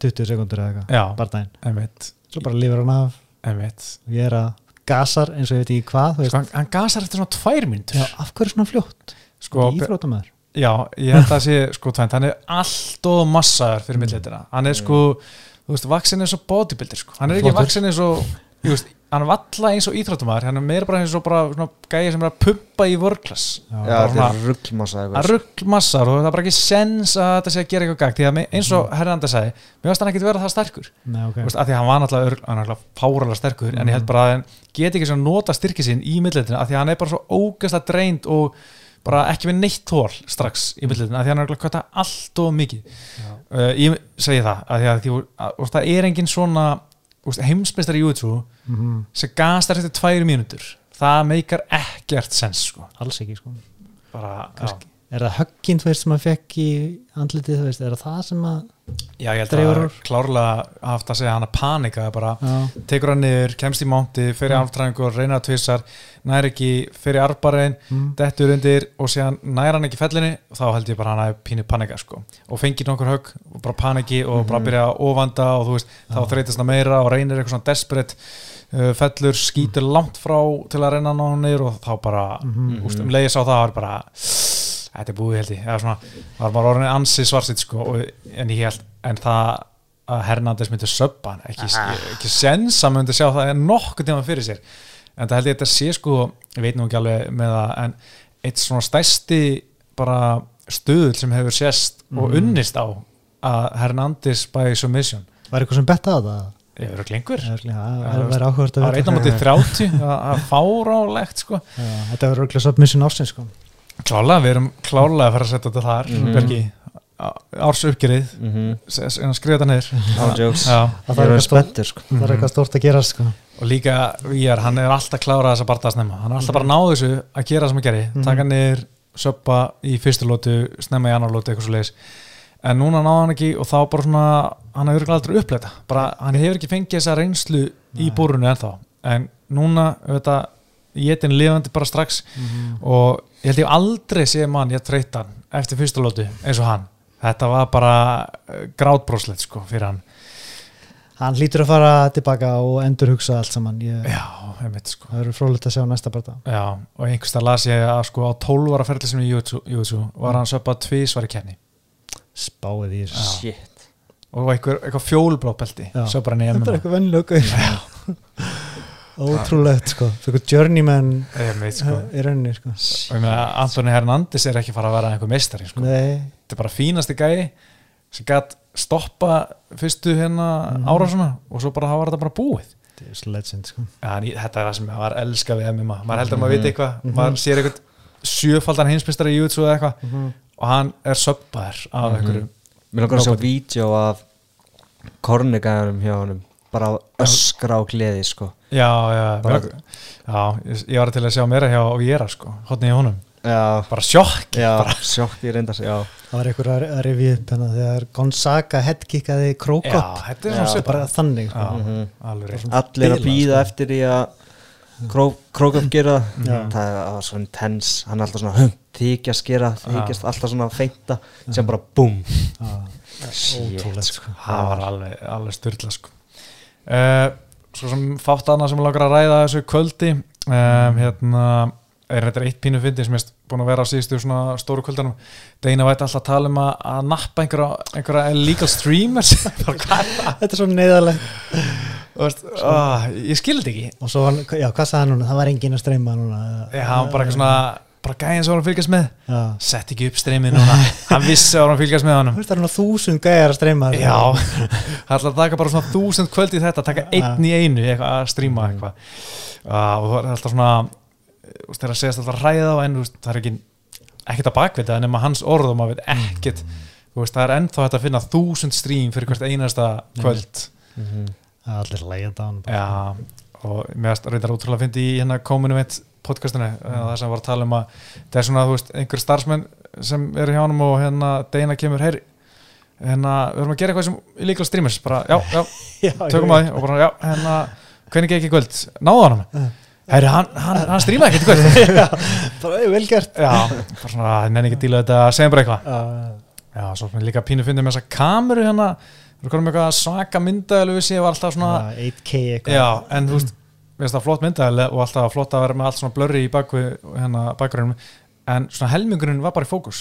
[SPEAKER 2] 20 sekundur eða eitthvað,
[SPEAKER 1] já,
[SPEAKER 2] bara
[SPEAKER 1] einmitt,
[SPEAKER 2] svo bara lifur hann af
[SPEAKER 1] einmitt
[SPEAKER 2] og ég er að gasar eins og ég veit ekki hvað
[SPEAKER 1] sko, hann, gasar eftir svona tvær myndur
[SPEAKER 2] já, af hverju svona fljótt
[SPEAKER 1] sko,
[SPEAKER 2] íþróttamæður
[SPEAKER 1] Já, ég held að það sé sko tvænt, hann er allt og massaður fyrir millitina, hann er sko þú veist, vaksin eins og bodybuilder sko. Hann er ekki vaksin eins og, ég veist hann er valla eins og íþróttumæður, hann er meira bara eins og bara svona gæði sem er að pumpa í vörklas svona-
[SPEAKER 3] er ruggmassa
[SPEAKER 1] að ruggmassar og það er bara ekki sens að þetta sé að gera eitthvað gagd, því að me- eins og Herranda sagði, mér varst hann ekkit vera það sterkur.
[SPEAKER 2] Nei, okay.
[SPEAKER 1] Þú veist, að því hann var náttúrulega, hann fáralega sterkur en ég held bara að hann geti ekki svona nota styrki sinn í millitina að því að hann er bara svo ógæslega dreint og bara ekki með neitt tól strax í millitina að því að hann er náttúrulega kvata allt og mikið uh, ég segi það að því að, því, að, að það er engin svona heimsmeistar í YouTube
[SPEAKER 2] mm
[SPEAKER 1] sem gastar eftir tvær mínútur það meikar ekkert sens sko.
[SPEAKER 2] alls ekki sko
[SPEAKER 1] bara.
[SPEAKER 2] Kannski. Er það högginn þú veist sem að fekk í andlitið þú veist, er það það sem að
[SPEAKER 1] já, ég held að
[SPEAKER 2] úr.
[SPEAKER 1] klárlega haft að segja hann að panika bara
[SPEAKER 2] já,
[SPEAKER 1] tekur hann niður, kemst í mánti fyrir
[SPEAKER 2] Mm.
[SPEAKER 1] aftræðingur, reynar að tvissar nær ekki fyrir arbarinn
[SPEAKER 2] mm,
[SPEAKER 1] dettur undir og síðan nær hann ekki fellinni og þá held ég bara hann að pínu panika sko. og fengið nokkur högg og bara paniki og bara
[SPEAKER 3] Mhm.
[SPEAKER 1] byrja að ofanda og þú veist, þá
[SPEAKER 2] Já.
[SPEAKER 1] þreytist hann meira og reynir eitthvað svona desperate uh, fellur, skýtur langt frá til að reyna hann á hann niður og þá bara
[SPEAKER 2] Mhm.
[SPEAKER 1] úst, um það var þetta er búið held ég. Eða svona, það var bara orðin ansi svarsitt sko, og, en ég held, en það að Hernández myndi söppa hann ekki,
[SPEAKER 2] Ah.
[SPEAKER 1] ekki sens að myndi sjá það nokkuð tíma fyrir sér. En það held ég að þetta sé sko ég veit nú ekki alveg með það en eitt svona stærsti bara stuðl sem hefur sést og
[SPEAKER 2] Mhm.
[SPEAKER 1] unnist á að Hernández by submission.
[SPEAKER 2] Var eitthvað sem betta á það?
[SPEAKER 1] Ég verður lengur
[SPEAKER 2] Það er- Já, það verður áhugavert
[SPEAKER 1] það
[SPEAKER 2] að
[SPEAKER 1] var einn á móti 30 það það er fárálegt sko.
[SPEAKER 2] Þetta verður örugglega submission ársins sko
[SPEAKER 1] klálega, við erum klálega að fara að setja þetta þar
[SPEAKER 3] Mhm.
[SPEAKER 1] Bergi, árs uppgerið
[SPEAKER 3] Mhm.
[SPEAKER 1] skrifa þetta niður.
[SPEAKER 3] No jokes.
[SPEAKER 1] Já.
[SPEAKER 2] Það
[SPEAKER 3] Ég er
[SPEAKER 2] eitthvað stórt-
[SPEAKER 3] sko.
[SPEAKER 2] það er eitthvað stórt að gera sko.
[SPEAKER 1] Og líka Víjar, hann er alltaf klárað þess að barða snemma. Hann er alltaf bara að ná þessu að gera það sem að gera
[SPEAKER 2] Mhm.
[SPEAKER 1] taka niður, söppa í fyrstu lótu snemma í annar lótu, eitthvað svo leiðis en núna náða hann ekki og þá bara svona hann hefur örugglega aldrei uppleita bara, hann hefur ekki fengið þessa reynslu í
[SPEAKER 2] Nei.
[SPEAKER 1] búrunu ennþá. En núna, auðvitað, ég er lifandi bara strax.
[SPEAKER 2] Mhm.
[SPEAKER 1] og ég held ég aldrei sé mann ég þreytan eftir fyrstu lótu eins og hann. Þetta var bara uh, grátbróslegt sko fyrir hann.
[SPEAKER 2] Hann hlýtur að fara tilbaka og endur hugsa allt saman. Ég,
[SPEAKER 1] já, einmitt sko.
[SPEAKER 2] Það verður frólægt að sjá næsta barða
[SPEAKER 1] Já, og einhverstað las ég að sko á 12 ára ferli sem í YouTube var hann söpað tvísvar í kenni
[SPEAKER 2] spáið í þessu.
[SPEAKER 1] Já.
[SPEAKER 3] Shit.
[SPEAKER 1] Og eitthvað, eitthvað í
[SPEAKER 2] þetta er eitthvað vennlöku *laughs* ótrúlegt sko fyrir journeyman
[SPEAKER 1] Ég sko.
[SPEAKER 2] í rauninni sko
[SPEAKER 1] og ég Antoni Hernandez er ekki fara að vera einhver meistari sko.
[SPEAKER 2] nei,
[SPEAKER 1] þetta er bara fínasti gæi sem gætt stoppa fyrstu hérna
[SPEAKER 2] Mhm.
[SPEAKER 1] árásuna og svo bara var þetta bara búið
[SPEAKER 2] þetta er svo legend sko
[SPEAKER 1] ég- þetta er það sem maður elska við MMA maður heldur að maður
[SPEAKER 3] Mhm.
[SPEAKER 1] viti eitthvað
[SPEAKER 2] Mhm.
[SPEAKER 1] maður sér eitthvað sjöfaldan heimsmyndstari í YouTube eða eitthvað og hann er söppaður af
[SPEAKER 3] Mhm.
[SPEAKER 1] einhverju
[SPEAKER 3] Mér langar að sjá vídeo af kornigæðanum hjá honum bara öskra á gleði sko.
[SPEAKER 1] Já, já,
[SPEAKER 3] Bara-
[SPEAKER 1] bara, já ég, ég var til að sjá meira hjá Viera sko, hodni í honum.
[SPEAKER 3] Já,
[SPEAKER 1] bara sjokk
[SPEAKER 3] já, sjokk ég reyndar já,
[SPEAKER 2] það var einhver að, að rifja upp hérna þegar Gonzaga headkickaði
[SPEAKER 1] já,
[SPEAKER 2] Krókop
[SPEAKER 1] þetta er
[SPEAKER 3] Já,
[SPEAKER 1] svona
[SPEAKER 2] bara þannig sko.
[SPEAKER 3] Mhm.
[SPEAKER 1] alveg rétt.
[SPEAKER 3] Allir að býða
[SPEAKER 2] sko.
[SPEAKER 3] eftir því að kró, Krókop gera. Það
[SPEAKER 2] Já.
[SPEAKER 3] það var svo intens, hann er alltaf svona hum, þykjast gera, þykjast alltaf svona feinta. Sem bara
[SPEAKER 2] ótrúlegt sko.
[SPEAKER 1] það var alveg, alveg styrla sko. Uh, svo sem fátt annað sem langar að ræða þessu kvöldi. Um, hérna er þetta eitt pínu fyndi sem er búin að vera á síðustu svona stóru kvöldanum. Deina væti alltaf að tala um að, að nappa einhverja, einhverja illegal streamers. *laughs* Er
[SPEAKER 2] þetta er svo neðalegt
[SPEAKER 1] Þú Veist, oh, ég skildi ekki.
[SPEAKER 2] Og svo, já, hvað sagði hann núna, það var enginn að streyma núna.
[SPEAKER 1] Já, hann bara eitthvað svona bara gæðin sem var að fylgjast með.
[SPEAKER 2] Já.
[SPEAKER 1] sett ekki upp streymið núna. Hann vissi að var að fylgjast með honum.
[SPEAKER 2] Þú veist, það er nú þúsund gæjar að streyma
[SPEAKER 1] Já, það ætla að taka bara svona þúsund kvöld í þetta, taka einn í einu eitthvað, að stríma eitthvað. Uh, og það er alltaf svona veist, þegar að segast alltaf ræða á en það er ekki ekkert að bakvita nema hans orð og maður veit ekkert. Þú veist, það er ennþá hægt að finna þúsund strím fyrir hvert einasta kvöld.
[SPEAKER 2] Það er allir hann.
[SPEAKER 1] Já, og mér erst reyndar útrúlega að fyndi í hérna kominu veit podcastinu, mm. það sem var að tala um að það er svona, þú veist, einhver starfsmenn sem eru hjá honum og hérna Deina kemur, heyri hérna, við erum að gera eitthvað sem líkla streamers, bara, já, já, *laughs*
[SPEAKER 2] Já,
[SPEAKER 1] tökum að því. Og bara, já, hérna, hvernig gekk í kvöld? Náðu hann Herri, hann, hann, hann strímaði ekkert kvöld. *laughs*
[SPEAKER 2] Bara, "Ey, vel gert.
[SPEAKER 1] Já, bara svona, það nenni ekki að díla þetta segjum bara eitthvað.
[SPEAKER 2] Já,
[SPEAKER 1] svo líka pínu fyndið með þessa kameru hérna, við erum með eitthvað svaka myndaðalu við séu var alltaf svona
[SPEAKER 2] já, 8K eitthvað.
[SPEAKER 1] Já, en þú veist, við veist það flott myndaðalu og alltaf flott að vera með allt svona blurri í hérna bakgrunum, en svona helmingurinn var bara í fókus.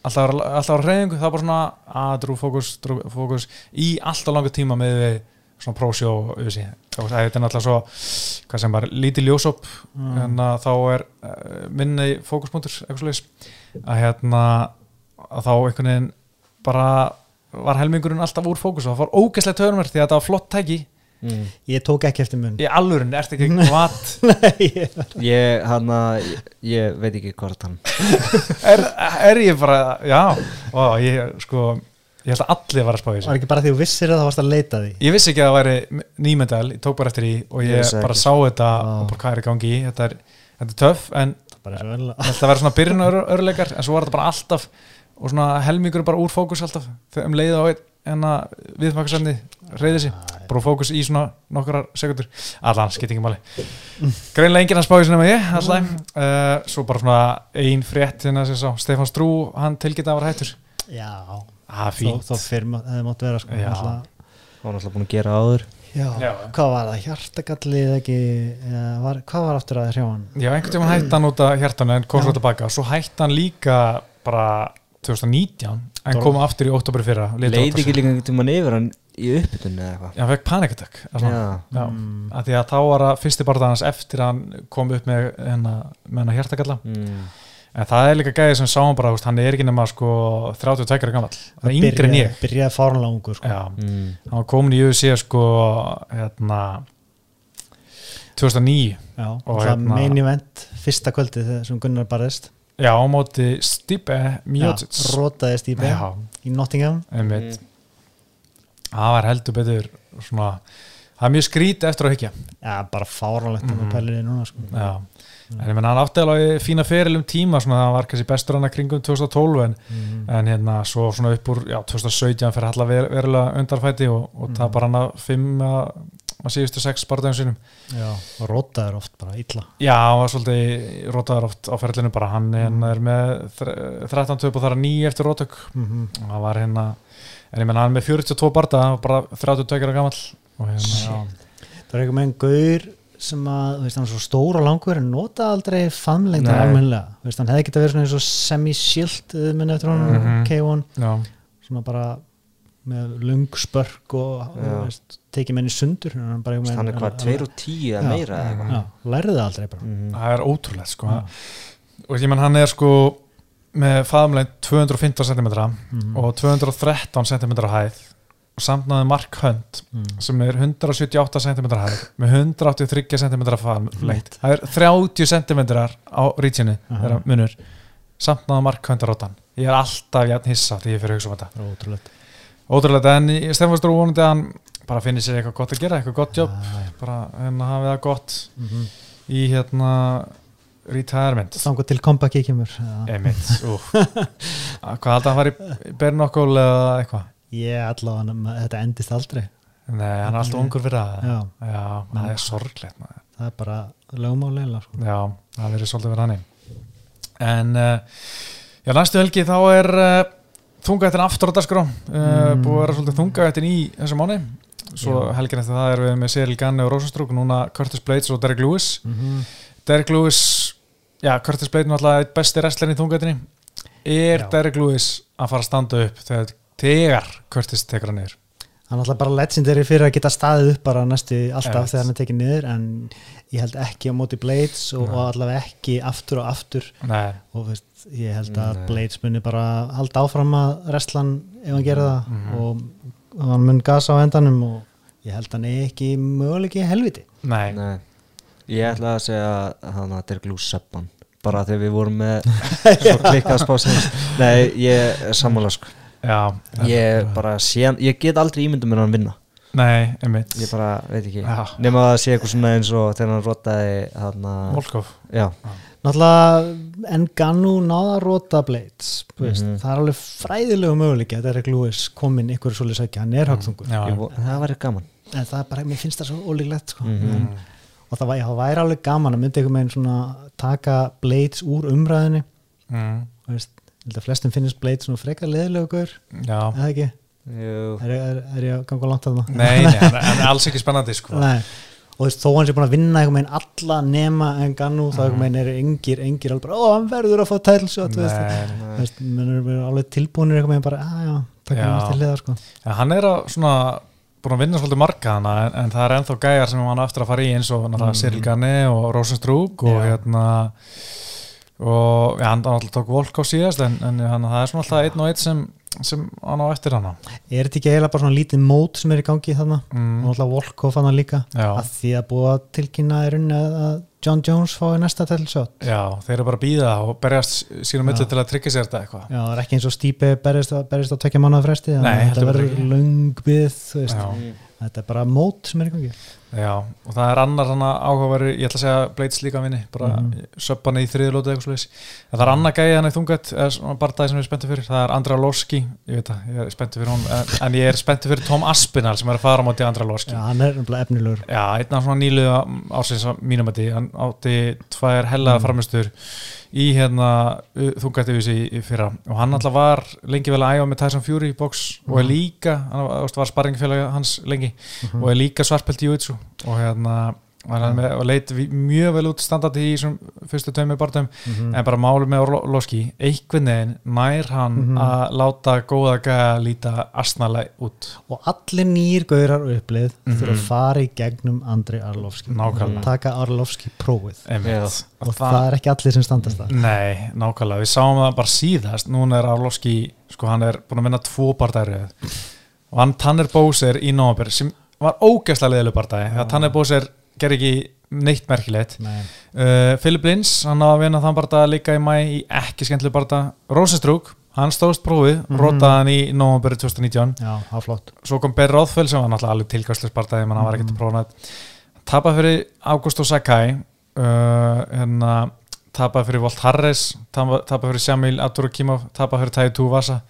[SPEAKER 1] Alltaf, var- alltaf var reyðingu, það var bara svona að drú fókus, drú fókus í alltaf langa tíma með svona prósjó yfir sig, þetta er náttúrulega svo hvað sem bara lítið ljósop. En að þá er uh, minni fókuspunktur, eitthvað slúðis að hérna að þá einhvern veginn bara var helmingurinn alltaf úr fókus og það fór ógeðslega törnverð því að þetta var flott tæki
[SPEAKER 3] mm.
[SPEAKER 2] Ég tók ekki eftir mun.
[SPEAKER 1] Í alvörin, ertu ekki *laughs* vat?
[SPEAKER 2] Nei,
[SPEAKER 3] ég, hann að ég, ég veit ekki hvort hann *laughs*
[SPEAKER 1] er, er ég bara, já og ég sko, ég held að allir var að spá í
[SPEAKER 2] var
[SPEAKER 1] þessu
[SPEAKER 2] ekki bara því þú vissir að það varst að leita því?
[SPEAKER 1] Ég vissi ekki að það væri nýmyndal ég tók bara eftir því og
[SPEAKER 3] Ég
[SPEAKER 1] ég bara sá þetta
[SPEAKER 2] Já.
[SPEAKER 1] og bara hvað er í gangi þetta er, þetta er töff en ég að vera svona byrjun örleikar en svo var þetta bara alltaf og svona helmingur bara úr fókus alltaf um leiða á einn en að viðfakasefni reyði sig, bara fókus í svona nokkrar sekundur, allan, skipt ekki máli. Greinlega enginn að spá í svona með ég alltaf, uh, svo bara svona ein frétt hérna sem sá, Stefán Strú hann tilgita að vera hættur.
[SPEAKER 2] Já,
[SPEAKER 1] ah,
[SPEAKER 2] þó,
[SPEAKER 1] fínt,
[SPEAKER 2] þó fyrr má- hefði mátt vera sko,
[SPEAKER 1] Já.
[SPEAKER 2] alltaf,
[SPEAKER 3] hann var alltaf búin að gera áður.
[SPEAKER 2] Já.
[SPEAKER 1] Já.
[SPEAKER 2] Hvað var það, hjartagallið ekki? Eða var, Hvað var aftur að hrjá hann?
[SPEAKER 1] já, einhvern tímann hætti hann út af hjartan en kom svo tilbaka, svo hætti hann líka bara 2019 en
[SPEAKER 2] Dó-
[SPEAKER 1] kom aftur í oktober fyrra
[SPEAKER 3] leiti ekki líka einhvern tímann yfir hann í uppbytunni eða eitthvað?
[SPEAKER 1] Já, hann fekk
[SPEAKER 3] Já,
[SPEAKER 2] Mm.
[SPEAKER 1] því að þá var það fyrsti barða hans eftir að hann kom upp með hennar, hjartakalla.
[SPEAKER 3] Mm.
[SPEAKER 1] en það er líka gæði sem sáum bara, hann er ekki nema sko 32 ára gammal, hann er yngri en ég.
[SPEAKER 2] Byrjaði fárlega ungur sko.
[SPEAKER 3] Mm.
[SPEAKER 1] hann var komin í UFC sko hérna 2009
[SPEAKER 2] Já,
[SPEAKER 1] Og
[SPEAKER 2] það
[SPEAKER 1] hérna-
[SPEAKER 2] main event fyrsta kvöldi þegar sem Gunnar barðist
[SPEAKER 1] Já, á móti Stipe Miocic
[SPEAKER 2] Já, Rótaðist í beð
[SPEAKER 1] Já,
[SPEAKER 2] í Nottingham
[SPEAKER 1] einmitt Það var heldur betur svona, það er mjög skrítið eftir að hyggja
[SPEAKER 2] Já, bara fáralegt mm. Með pælinni núna sko.
[SPEAKER 1] Já, en ég menna hann átti alveg fína feril um tíma, svona það var kannski bestur hann að kringum 2012 en,
[SPEAKER 2] mm.
[SPEAKER 1] en hérna svo svona upp úr, já, 2017 fyrir allar ver, verulega undarfæti og, og
[SPEAKER 2] Mhm.
[SPEAKER 1] tapar hann að fimm að, að síðustu sex barðum sínum.
[SPEAKER 2] Já, og rótaður oft bara illa.
[SPEAKER 1] Já, hann var svolítið rótaður oft á ferlinu bara, hann mm. er með þre- 13 töp og það er nýju eftir rótök
[SPEAKER 2] mm -hmm.
[SPEAKER 1] og það var hérna en ég menna hann er með 42 barða og bara 32 ára gamall. Og hérna,
[SPEAKER 2] Það er eitthvað með einn gaur sem að, þú veist, hann er svo stór og langur en nota aldrei famlengdar
[SPEAKER 1] Nei.
[SPEAKER 2] almennilega. Þú veist, hann hefði getað verið svona eins og semi-shield minni eftir honum,
[SPEAKER 1] Mhm.
[SPEAKER 2] K1
[SPEAKER 1] já,
[SPEAKER 2] svona bara með lung spörk og veist, tekið menni sundur hann er, bara eitthvað með-
[SPEAKER 3] hann er hvað, 2 og 10 eða meira
[SPEAKER 2] lærði það aldrei bara.
[SPEAKER 3] Mhm.
[SPEAKER 1] það er ótrúlegt sko. Og ég menn hann er sko með faðumlegin 215 cm
[SPEAKER 2] Mhm.
[SPEAKER 1] og 213 cm hæð og samtnaði Mark Hunt
[SPEAKER 2] Mm.
[SPEAKER 1] sem er 178 cm hæð með 183 cm faðumlengt það er 30 cm á rítjunni
[SPEAKER 2] Aha.
[SPEAKER 1] þeirra munur. Samtnaði Mark Hunt að rótan ég er alltaf jafn hissa þegar ég fyrir að hugsa um þetta.
[SPEAKER 2] Það er ótrúlegt
[SPEAKER 1] ótrúlega en Stefán Strú vonandi að hann bara finnir sér eitthvað gott að gera, eitthvað gott jobb
[SPEAKER 2] Já, já.
[SPEAKER 1] bara hérna hafið það gott
[SPEAKER 2] Mhm.
[SPEAKER 1] í hérna retirement
[SPEAKER 2] Þangu til comeback í kemur.
[SPEAKER 1] Einmitt, úf *laughs* Hvað haldið hann var í Bernokkól eða eitthvað?
[SPEAKER 2] Ég allavega, þetta endist aldrei
[SPEAKER 1] Nei, hann er alltaf ungur fyrir það
[SPEAKER 2] Já.
[SPEAKER 1] Já, það er sorglegt maður.
[SPEAKER 2] Það er bara lögmálega sko.
[SPEAKER 1] Já, það verið svolítið verið hannig En uh, já, næstu helgi þá er uh, þungaðettin aftur á dagskrá uh,
[SPEAKER 2] Mm.
[SPEAKER 1] búið að vera svolítið þungaðettin í þessu mánu svo helgin eftir það erum við með Cyril Ganni og Rosenstrúk núna Curtis Blades og Derek Lewis
[SPEAKER 2] mm
[SPEAKER 1] Derek Lewis, já, Curtis Blades náttúrulega eitt besti wrestler í þungaðettinni Er
[SPEAKER 2] Já.
[SPEAKER 1] Derek Lewis að fara að standa upp þegar, Curtis tekur hann niður?
[SPEAKER 2] Hann er alltaf bara legendary fyrir að geta staðið upp bara næstu alltaf
[SPEAKER 1] Einmitt.
[SPEAKER 2] þegar hann er tekið niður en ég held ekki á móti Blades og, og allavega ekki aftur og aftur.
[SPEAKER 1] Nei,
[SPEAKER 2] og veist, ég held að
[SPEAKER 3] Nei.
[SPEAKER 2] Blades muni bara halda áfram að wrestlan ef hann gerir það
[SPEAKER 1] Mhm.
[SPEAKER 2] og, og hann mun gasa á endanum og ég held hann er ekki möguleiki helviti.
[SPEAKER 1] Nei,
[SPEAKER 3] Nei, ég ætla að segja að hann að Dirk Lús Seppan bara þegar við vorum með *laughs* svo klikkað spásins. Nei, ég er sammála sko
[SPEAKER 1] já
[SPEAKER 3] Ég bara sé ég get aldrei ímyndum með hann vinna.
[SPEAKER 1] Nei, einmitt.
[SPEAKER 3] Ég bara, veit ekki.
[SPEAKER 1] Já.
[SPEAKER 3] Nefn að það sé eitthvað svona eins og þegar hann rotaði hann
[SPEAKER 1] Volkov
[SPEAKER 3] Já,
[SPEAKER 2] Náttúrulega Enganu náða að rota Blades mm
[SPEAKER 3] Mhm.
[SPEAKER 2] það er alveg fræðilegu möguleiki að Derek Lewis kominn ykkur svolítið sækja, hann er
[SPEAKER 3] ég, vo- það væri gaman.
[SPEAKER 2] En það er bara, mér finnst það svo ólíklegt sko.
[SPEAKER 3] Mhm.
[SPEAKER 2] en, og það væri, það væri alveg gaman að myndi einhver meginn svona taka Blades úr umræðinni
[SPEAKER 1] mm,
[SPEAKER 2] Þú veist, ég held að flestum finnst Blades svona frekar leðilegu gaur,
[SPEAKER 1] Já,
[SPEAKER 2] eða ekki
[SPEAKER 3] Jú,
[SPEAKER 2] er, er, er ég að ganga langt að það?
[SPEAKER 1] nei, nei, *laughs* hann hann er alls ekki spennandi sko.
[SPEAKER 2] Nei. og þú veist, þó hann sé búin að vinna einhver meginn alla nema Enganu þá einhver meginn eru engir, engir alveg bara, ó, hann verður að fá tælsjótt þú veist,
[SPEAKER 1] Nei,
[SPEAKER 2] þú veist, menn eru alveg tilbúinir einhver meginn bara, að já, takk hann til hliðar sko.
[SPEAKER 1] ja, hann er að svona búin að vinna svolítið marga hana en, en það er ennþá gæjar sem hann á eftir að fara í eins og náttúrulega
[SPEAKER 2] Mm.
[SPEAKER 1] Cyril Ganni og Rosenstrúk og
[SPEAKER 2] Já.
[SPEAKER 1] hérna og ja, hann alltaf tók Volkov síðast en, en hann, það er svona alltaf einn og einn sem, sem hann á eftir hana
[SPEAKER 2] er þetta ekki eiginlega bara svona lítið mót sem er í gangi þarna
[SPEAKER 1] mm,
[SPEAKER 2] og alltaf Volkov hann líka
[SPEAKER 1] Já.
[SPEAKER 2] að því að búa tilkynna í rauninni að John Jones fái næsta tælsjótt
[SPEAKER 1] Já, þeir eru bara að býða og berjast sínum
[SPEAKER 2] Já.
[SPEAKER 1] til að tryggja sér þetta eitthvað
[SPEAKER 2] Já, það er ekki eins og Stípe berist, á- berist á tvekja manna fresti þannig að þetta verður.
[SPEAKER 1] Já.
[SPEAKER 2] þetta er bara mót sem er í gangi
[SPEAKER 1] Já, og það er annar hann áhugaveru, ég ætla að segja Blades líka vinni, bara mm
[SPEAKER 2] Mhm.
[SPEAKER 1] -hmm. söppan í þriðlóti eitthvað slúðis. Það er annar gæði hann í þungat, svona barndagi sem ég er spenntur fyrir, það er Andra Lorski, ég veit það, ég er spenntur fyrir hún, en, ég er spenntur fyrir Tom Aspinall sem er að fara á móti Andra Lorski.
[SPEAKER 2] Já, hann er nefnilega efnilegur
[SPEAKER 1] Já, einn af svona nýluða ásins á mínum að því, hann átti tvær hellaða
[SPEAKER 2] Mm.
[SPEAKER 1] framistur í hérna þungatiðvísi í, í fyrra og hann alltaf var lengi vel að æfa með Tyson Fury í box og er
[SPEAKER 2] Mm.
[SPEAKER 1] líka, hann var, sparringfélag hans lengi
[SPEAKER 2] Mhm.
[SPEAKER 1] og er líka svartpelt í Júitsu og hérna var hann með, og leit mjög vel út standandi í þessum fyrstu tveimur barndum
[SPEAKER 2] Mhm.
[SPEAKER 1] en bara máli með Orloski einhvern veginn nær hann
[SPEAKER 2] Mhm.
[SPEAKER 1] að láta góða gæða líta asnalega út
[SPEAKER 2] og allir nýr gaurar upplið
[SPEAKER 1] Mhm.
[SPEAKER 2] þurfa að fara í gegnum Andri Arlovski
[SPEAKER 1] Nákvæmlega.
[SPEAKER 2] taka Arlovski prófið
[SPEAKER 1] Einmitt.
[SPEAKER 2] og það, er ekki allir sem standast það
[SPEAKER 1] Nei, nákvæmlega, við sáum það bara síðast núna er Arlovski, sko hann er búin að vinna tvo bardæri og hann Tanner Bóser í Nóabur sem var ógæslega leðileg bardæri, þegar Tanner Bóser ger ekki neitt merkilegt.
[SPEAKER 2] Nei.
[SPEAKER 1] uh, Philip Lins, hann á að vinna þann bardæri líka í mæ í ekki skemmtileg bardæri Rosenstrúk, hann stóðst prófið
[SPEAKER 2] Mhm.
[SPEAKER 1] rotaði hann í Nóabur 2019
[SPEAKER 2] Já, það er flott.
[SPEAKER 1] Svo kom Berri Róðfell sem var náttúrulega alveg tilgæslega bardæri, menn hann var ekkert að prófa nætt tapað fyrir Augusto Sakai uh, hérna tapað fyrir Volt Harris tapað fyrir Shamil Abdurakimov tapað fyrir Tæju Tuvasa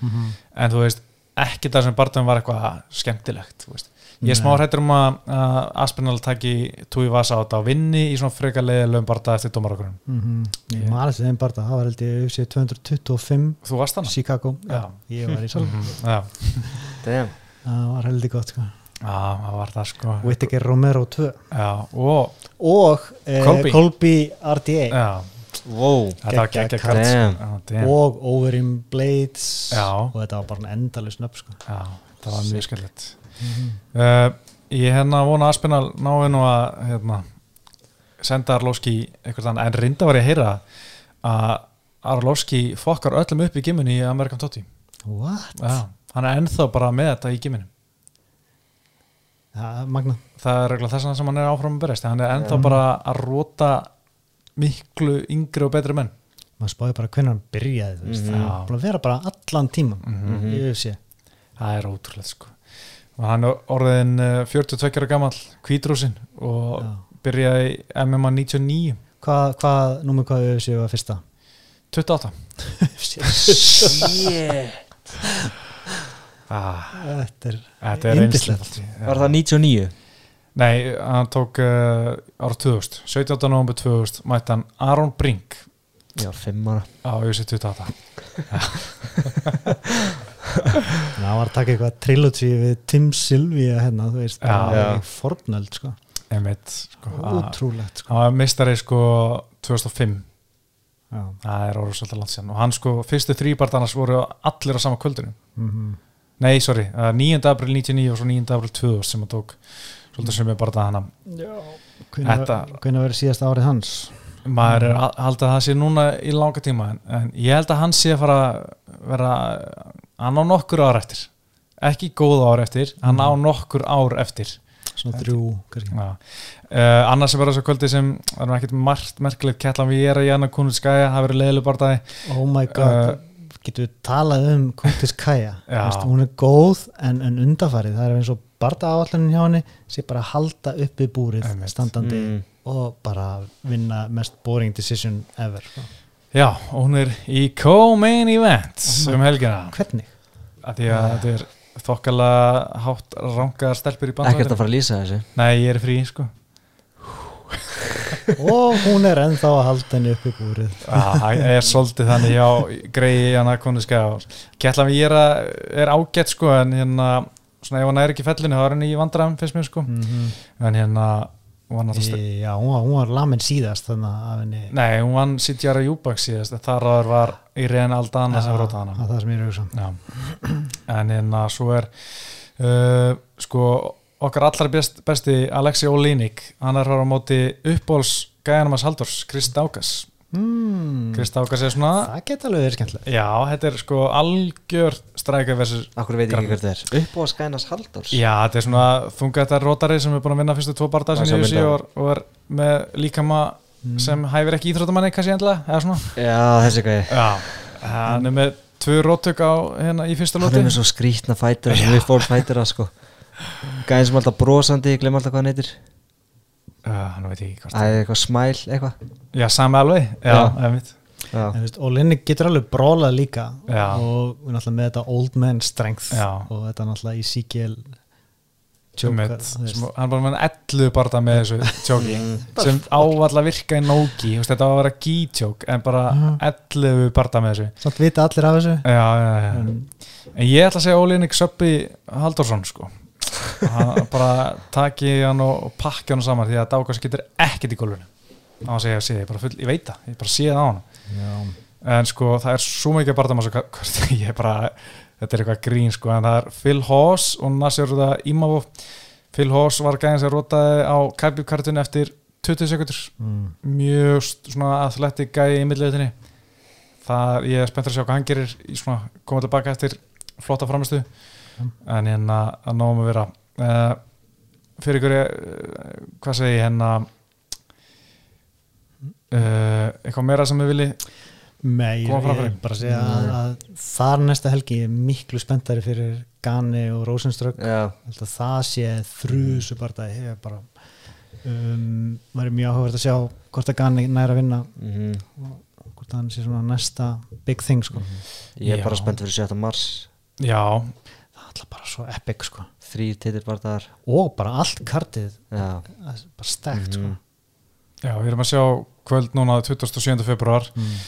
[SPEAKER 1] en þú veist, ekki það sem barndum var eitthvað skemmtilegt þú veist. Ég er smá hrættur um að, að Aspinall taki Tuvasa á þetta og vinni í svona freka leiðilegum barnda eftir dómarakurinn
[SPEAKER 2] mm ég maður þessi þeim bara það var held ég UFC 225
[SPEAKER 1] þú varst hann?
[SPEAKER 2] Chicago, já, ég var í *laughs*
[SPEAKER 3] damn.
[SPEAKER 2] Það var heldur gott sko.
[SPEAKER 1] Já, það var það sko.
[SPEAKER 2] Whittaker Romero 2
[SPEAKER 1] já, og
[SPEAKER 2] og eh,
[SPEAKER 1] Colby.
[SPEAKER 2] Colby RDA
[SPEAKER 1] já,
[SPEAKER 3] Wow.
[SPEAKER 2] Og Overeem Blades.
[SPEAKER 1] Já.
[SPEAKER 2] og þetta var bara endalus nöfn sko.
[SPEAKER 1] Já, það var mjög skellett uh, Ég hérna vona að Aspinall náði nú að hérna, senda Arlovski eitthvað annað, en reynda var ég að heyra að Arlovski fokkar öllum upp í gimminu í Amerikan Totti
[SPEAKER 2] what?
[SPEAKER 1] Já, hann er ennþá bara með þetta í gimminu
[SPEAKER 2] Ja, magna
[SPEAKER 1] það er regla þess sem hann er áfram að berjast hann er ennþá bara að róta miklu yngri og betri menn
[SPEAKER 2] maður spáði bara hvernig hann byrjaði veist.
[SPEAKER 3] Mhm.
[SPEAKER 2] það er búin að vera bara allan tíman
[SPEAKER 1] Mhm.
[SPEAKER 2] í UFC
[SPEAKER 1] það er ótrúlega sko og hann er orðin uh, 42 ára gammal kvítrúsin og
[SPEAKER 2] Já.
[SPEAKER 1] byrjaði í MMA 99
[SPEAKER 2] Hvað, hvað, númer hvað séu að fyrsta?
[SPEAKER 1] 28
[SPEAKER 3] Shit
[SPEAKER 1] ah,
[SPEAKER 2] Þetta er
[SPEAKER 1] Þetta er
[SPEAKER 2] Yndislegt.
[SPEAKER 1] einslegt
[SPEAKER 3] Var það 99?
[SPEAKER 1] Nei, hann tók uh, ára 2000 17. november 2000 mætti hann Aron Brink
[SPEAKER 3] Já, 5 ára
[SPEAKER 1] á USA 28 *laughs*
[SPEAKER 2] Hann var að taka eitthvað trilogy við Tim Sylvia hérna, þú veist, bara
[SPEAKER 3] Já.
[SPEAKER 2] í fornöld sko.
[SPEAKER 1] Einmitt, sko,
[SPEAKER 2] Útrúlegt sko.
[SPEAKER 1] hann var mistari sko 2005
[SPEAKER 2] Já.
[SPEAKER 1] það er orðið svolítið langt síðan og hann sko, fyrstu þrýbardarnas voru allir á sama kvöldinu
[SPEAKER 2] Mm
[SPEAKER 1] Nei, sorry, uh, 9. april 99 og svo 9. april 2000 sem hann tók svolítið sem er bara það Þetta-
[SPEAKER 2] Hvernig verður síðast árið hans?
[SPEAKER 1] maður er að halda að það sé núna í langa tíma en, en ég held að hann sé að fara að vera hann á nokkur ár eftir ekki góð ár eftir, hann á nokkur ár eftir
[SPEAKER 2] Svona kannski
[SPEAKER 1] Já. Uh, annars sem verður þessu kvöldi sem það er ekkert margt merkilegt kettlan við ég er að Janna Kunutskæja, það verður leiðileg barndagi
[SPEAKER 2] Oh my god,
[SPEAKER 1] Uh,
[SPEAKER 2] getur við talað um Kuntis Kaja *laughs*
[SPEAKER 1] Já.
[SPEAKER 2] Vist, hún er góð en, en undarfarið það er eins og barða áallunin hjá henni sé bara halda uppi búrið
[SPEAKER 1] Einmitt.
[SPEAKER 2] standandi
[SPEAKER 3] Mm.
[SPEAKER 2] og bara vinna mest boring decision ever sko.
[SPEAKER 1] Já, og hún er í co-main event
[SPEAKER 2] Oh
[SPEAKER 1] um helgina
[SPEAKER 2] hvernig?
[SPEAKER 1] Að því að þetta er þokkala hátt rangaðar stelpur í
[SPEAKER 3] Ekkert að fara að lýsa þessu.
[SPEAKER 1] Nei, ég er frí, sko.
[SPEAKER 2] Og hún er ennþá að halda henni uppi búrið.
[SPEAKER 1] Já, það er svolítið þannig já, greiði Janna Kunutskæja kettlan við ég er, að, er ágætt sko en hérna, svona ef hann er ekki í fellinu þá er hann í vandræðum, finnst mér sko.
[SPEAKER 2] Mm
[SPEAKER 1] en hérna, hún st-
[SPEAKER 2] já, hún var, var lamin síðast henni.
[SPEAKER 1] Nei, hún vann Sitjara Júbak síðast þar áður var Irene Aldana sem róta hana
[SPEAKER 2] það er það sem ég er að hugsa
[SPEAKER 1] Já. en hérna svo er uh, sko okkar allar best, besti Alexi Olínik hann er á móti uppbóls gæjanum að Saldors, Krist Ákas
[SPEAKER 2] mm,
[SPEAKER 1] Krist Ákas er svona
[SPEAKER 2] það geta alveg verið skemmtilegt.
[SPEAKER 1] Já, þetta er sko algjör strækja versus
[SPEAKER 3] Akkur veit ekki hvert það er? Upp á skænas Halldórs?
[SPEAKER 1] Já, þetta er svona þunga þetta rótari sem er búin að vinna fyrstu tvo barða sem ég sé og, og er með líkama sem hæfir ekki íþróttamanni kannski svona.
[SPEAKER 3] Já, þessi gæði
[SPEAKER 1] já, hann er með tvö róttök á hérna í fyrsta
[SPEAKER 3] Hann
[SPEAKER 1] lóti
[SPEAKER 3] er með svo skrítna fætur *laughs* sem við fólk fætur að sko. Gæðin sem alltaf brosandi, ég glem alltaf hvað hann heitir
[SPEAKER 1] hann veit ekki hvort
[SPEAKER 3] Æ, eitthvað smæl, eitthvað
[SPEAKER 1] Já, sami alveg, já,
[SPEAKER 3] Já.
[SPEAKER 1] einmitt
[SPEAKER 3] Já,
[SPEAKER 2] En, veist, og Linni getur alveg brólað líka
[SPEAKER 1] Já.
[SPEAKER 2] og við náttúrulega með þetta old man strength
[SPEAKER 1] Já.
[SPEAKER 2] og þetta náttúrulega í
[SPEAKER 1] Einmitt,
[SPEAKER 2] Joker, þú veist.
[SPEAKER 1] sem, hann bara með 11 barða með þessu tjóki
[SPEAKER 3] Mm.
[SPEAKER 1] sem ávall að virka í nógi þú veist, þetta á að vera gítjók en bara
[SPEAKER 2] Já.
[SPEAKER 1] 11 barða með þessu
[SPEAKER 2] samt vita allir af þessu
[SPEAKER 1] já, já, já.
[SPEAKER 2] en,
[SPEAKER 1] en ég ætla að segja Óliðnik Söppi Halldórsson sko bara taki hann og, pakki hann saman því að Dákas getur ekkert í gólfinu. Á að segja, sé, ég, bara full, ég veit það, ég bara sé það á hann
[SPEAKER 2] já,
[SPEAKER 1] en sko það er svo mikið *laughs* er bara, þetta er eitthvað grín sko, en það er Phil Hoss og Nasir Imavov. Phil Hoss var gæðin sem rótaði á kæpjúkartun eftir 20 sekundur
[SPEAKER 2] mm,
[SPEAKER 1] mjög svona athletic gæði í milliðutinni það, ég er spenntur að sjá hvað hann gerir í svona koma tilbaka eftir flotta framistu en hérna að náum að vera uh, fyrir ykkur uh, hvað segi ég hérna uh, eitthvað meira sem við vilji
[SPEAKER 2] Nei, ég, er bara að segja að, að þar næsta helgi er miklu spenntari fyrir Gani og Rosenströgg að það sé þrjusu bara ég er bara um, væri mjög áhugavert að sjá hvort að Gani næra að vinna
[SPEAKER 3] mhm.
[SPEAKER 2] hvort hann sé svona næsta big thing sko.
[SPEAKER 3] Ég er bara
[SPEAKER 1] Já.
[SPEAKER 3] spennt fyrir 7. mars
[SPEAKER 1] já,
[SPEAKER 2] alltaf bara svo epic sko.
[SPEAKER 3] Þrýr titil bara þar
[SPEAKER 2] og bara allt kartið
[SPEAKER 3] Já,
[SPEAKER 2] það er bara stekt
[SPEAKER 3] Mhm.
[SPEAKER 1] já, við erum að sjá kvöld núna 27. februar
[SPEAKER 2] sko. mm.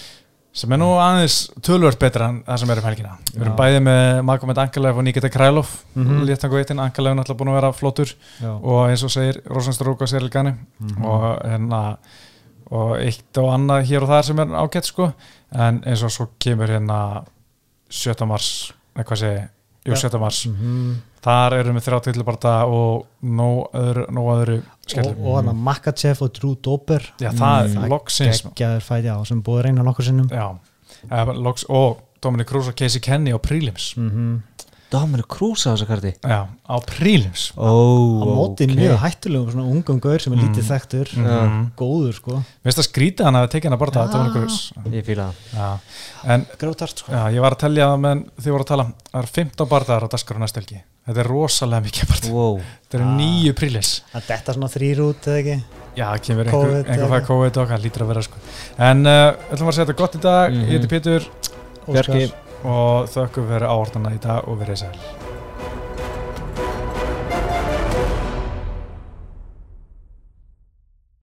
[SPEAKER 1] sem er nú aðeins tölvört betra en það sem er um helgina við erum
[SPEAKER 2] Já.
[SPEAKER 1] bæði með Magomed Ankalev og Nikita Krælov mm. -hmm. léttangu eittin, Ankalev er náttúrulega búin að vera flottur
[SPEAKER 2] Já.
[SPEAKER 1] og eins og segir Rosenstrúk og Seril Gani
[SPEAKER 2] Mhm.
[SPEAKER 1] og hérna og eitt og annað hér og þar sem er ágætt sko en eins og svo kemur hérna 7. mars, eða hvað segi jú
[SPEAKER 2] Já.
[SPEAKER 1] 7. mars,
[SPEAKER 2] Mhm.
[SPEAKER 1] þar erum við þrjá tilbarta og nóg öðru, nóg öðru
[SPEAKER 2] og,
[SPEAKER 1] skellum
[SPEAKER 2] og hann að Makachev og Drew Dober
[SPEAKER 1] Já, það er
[SPEAKER 2] Mm.
[SPEAKER 1] loksins
[SPEAKER 2] geggjaður fæti á sem búið að reyna nokkur sinnum
[SPEAKER 1] Já, eh, loks, og Dominic Cruz og Casey Kenny á prelims
[SPEAKER 2] mm
[SPEAKER 3] Dominic Cruz á þessu karti
[SPEAKER 1] Já, á prílims
[SPEAKER 3] Ó,
[SPEAKER 2] á móti
[SPEAKER 3] ok.
[SPEAKER 2] mjög hættulegum svona ungum gaur sem er lítið
[SPEAKER 1] Mm.
[SPEAKER 2] þekktur
[SPEAKER 1] mm.
[SPEAKER 2] góður sko,
[SPEAKER 1] Veist það skrítið hann að tekið hann að borta ja.
[SPEAKER 3] Ég fíla það
[SPEAKER 1] Já, en
[SPEAKER 2] grótart sko
[SPEAKER 1] já, ég var að telja það menn þið voru að tala, það er 15 bardaðar á næstu helgi, þetta er rosalega mikið barða,
[SPEAKER 3] wow.
[SPEAKER 1] þetta eru
[SPEAKER 2] Ah.
[SPEAKER 1] nýju prílis
[SPEAKER 2] að detta svona þrýr út eða ekki
[SPEAKER 1] Já, það kemur einhver,
[SPEAKER 2] COVID
[SPEAKER 1] einhver
[SPEAKER 2] eða-
[SPEAKER 1] fæði COVID og það lítur að vera sko En uh, ætlum að segja þetta gott í dag,
[SPEAKER 3] Mhm.
[SPEAKER 1] ég heiti Pétur
[SPEAKER 3] Bjarki.
[SPEAKER 1] Og þökkum fyrir áhortana í dag og verið sæl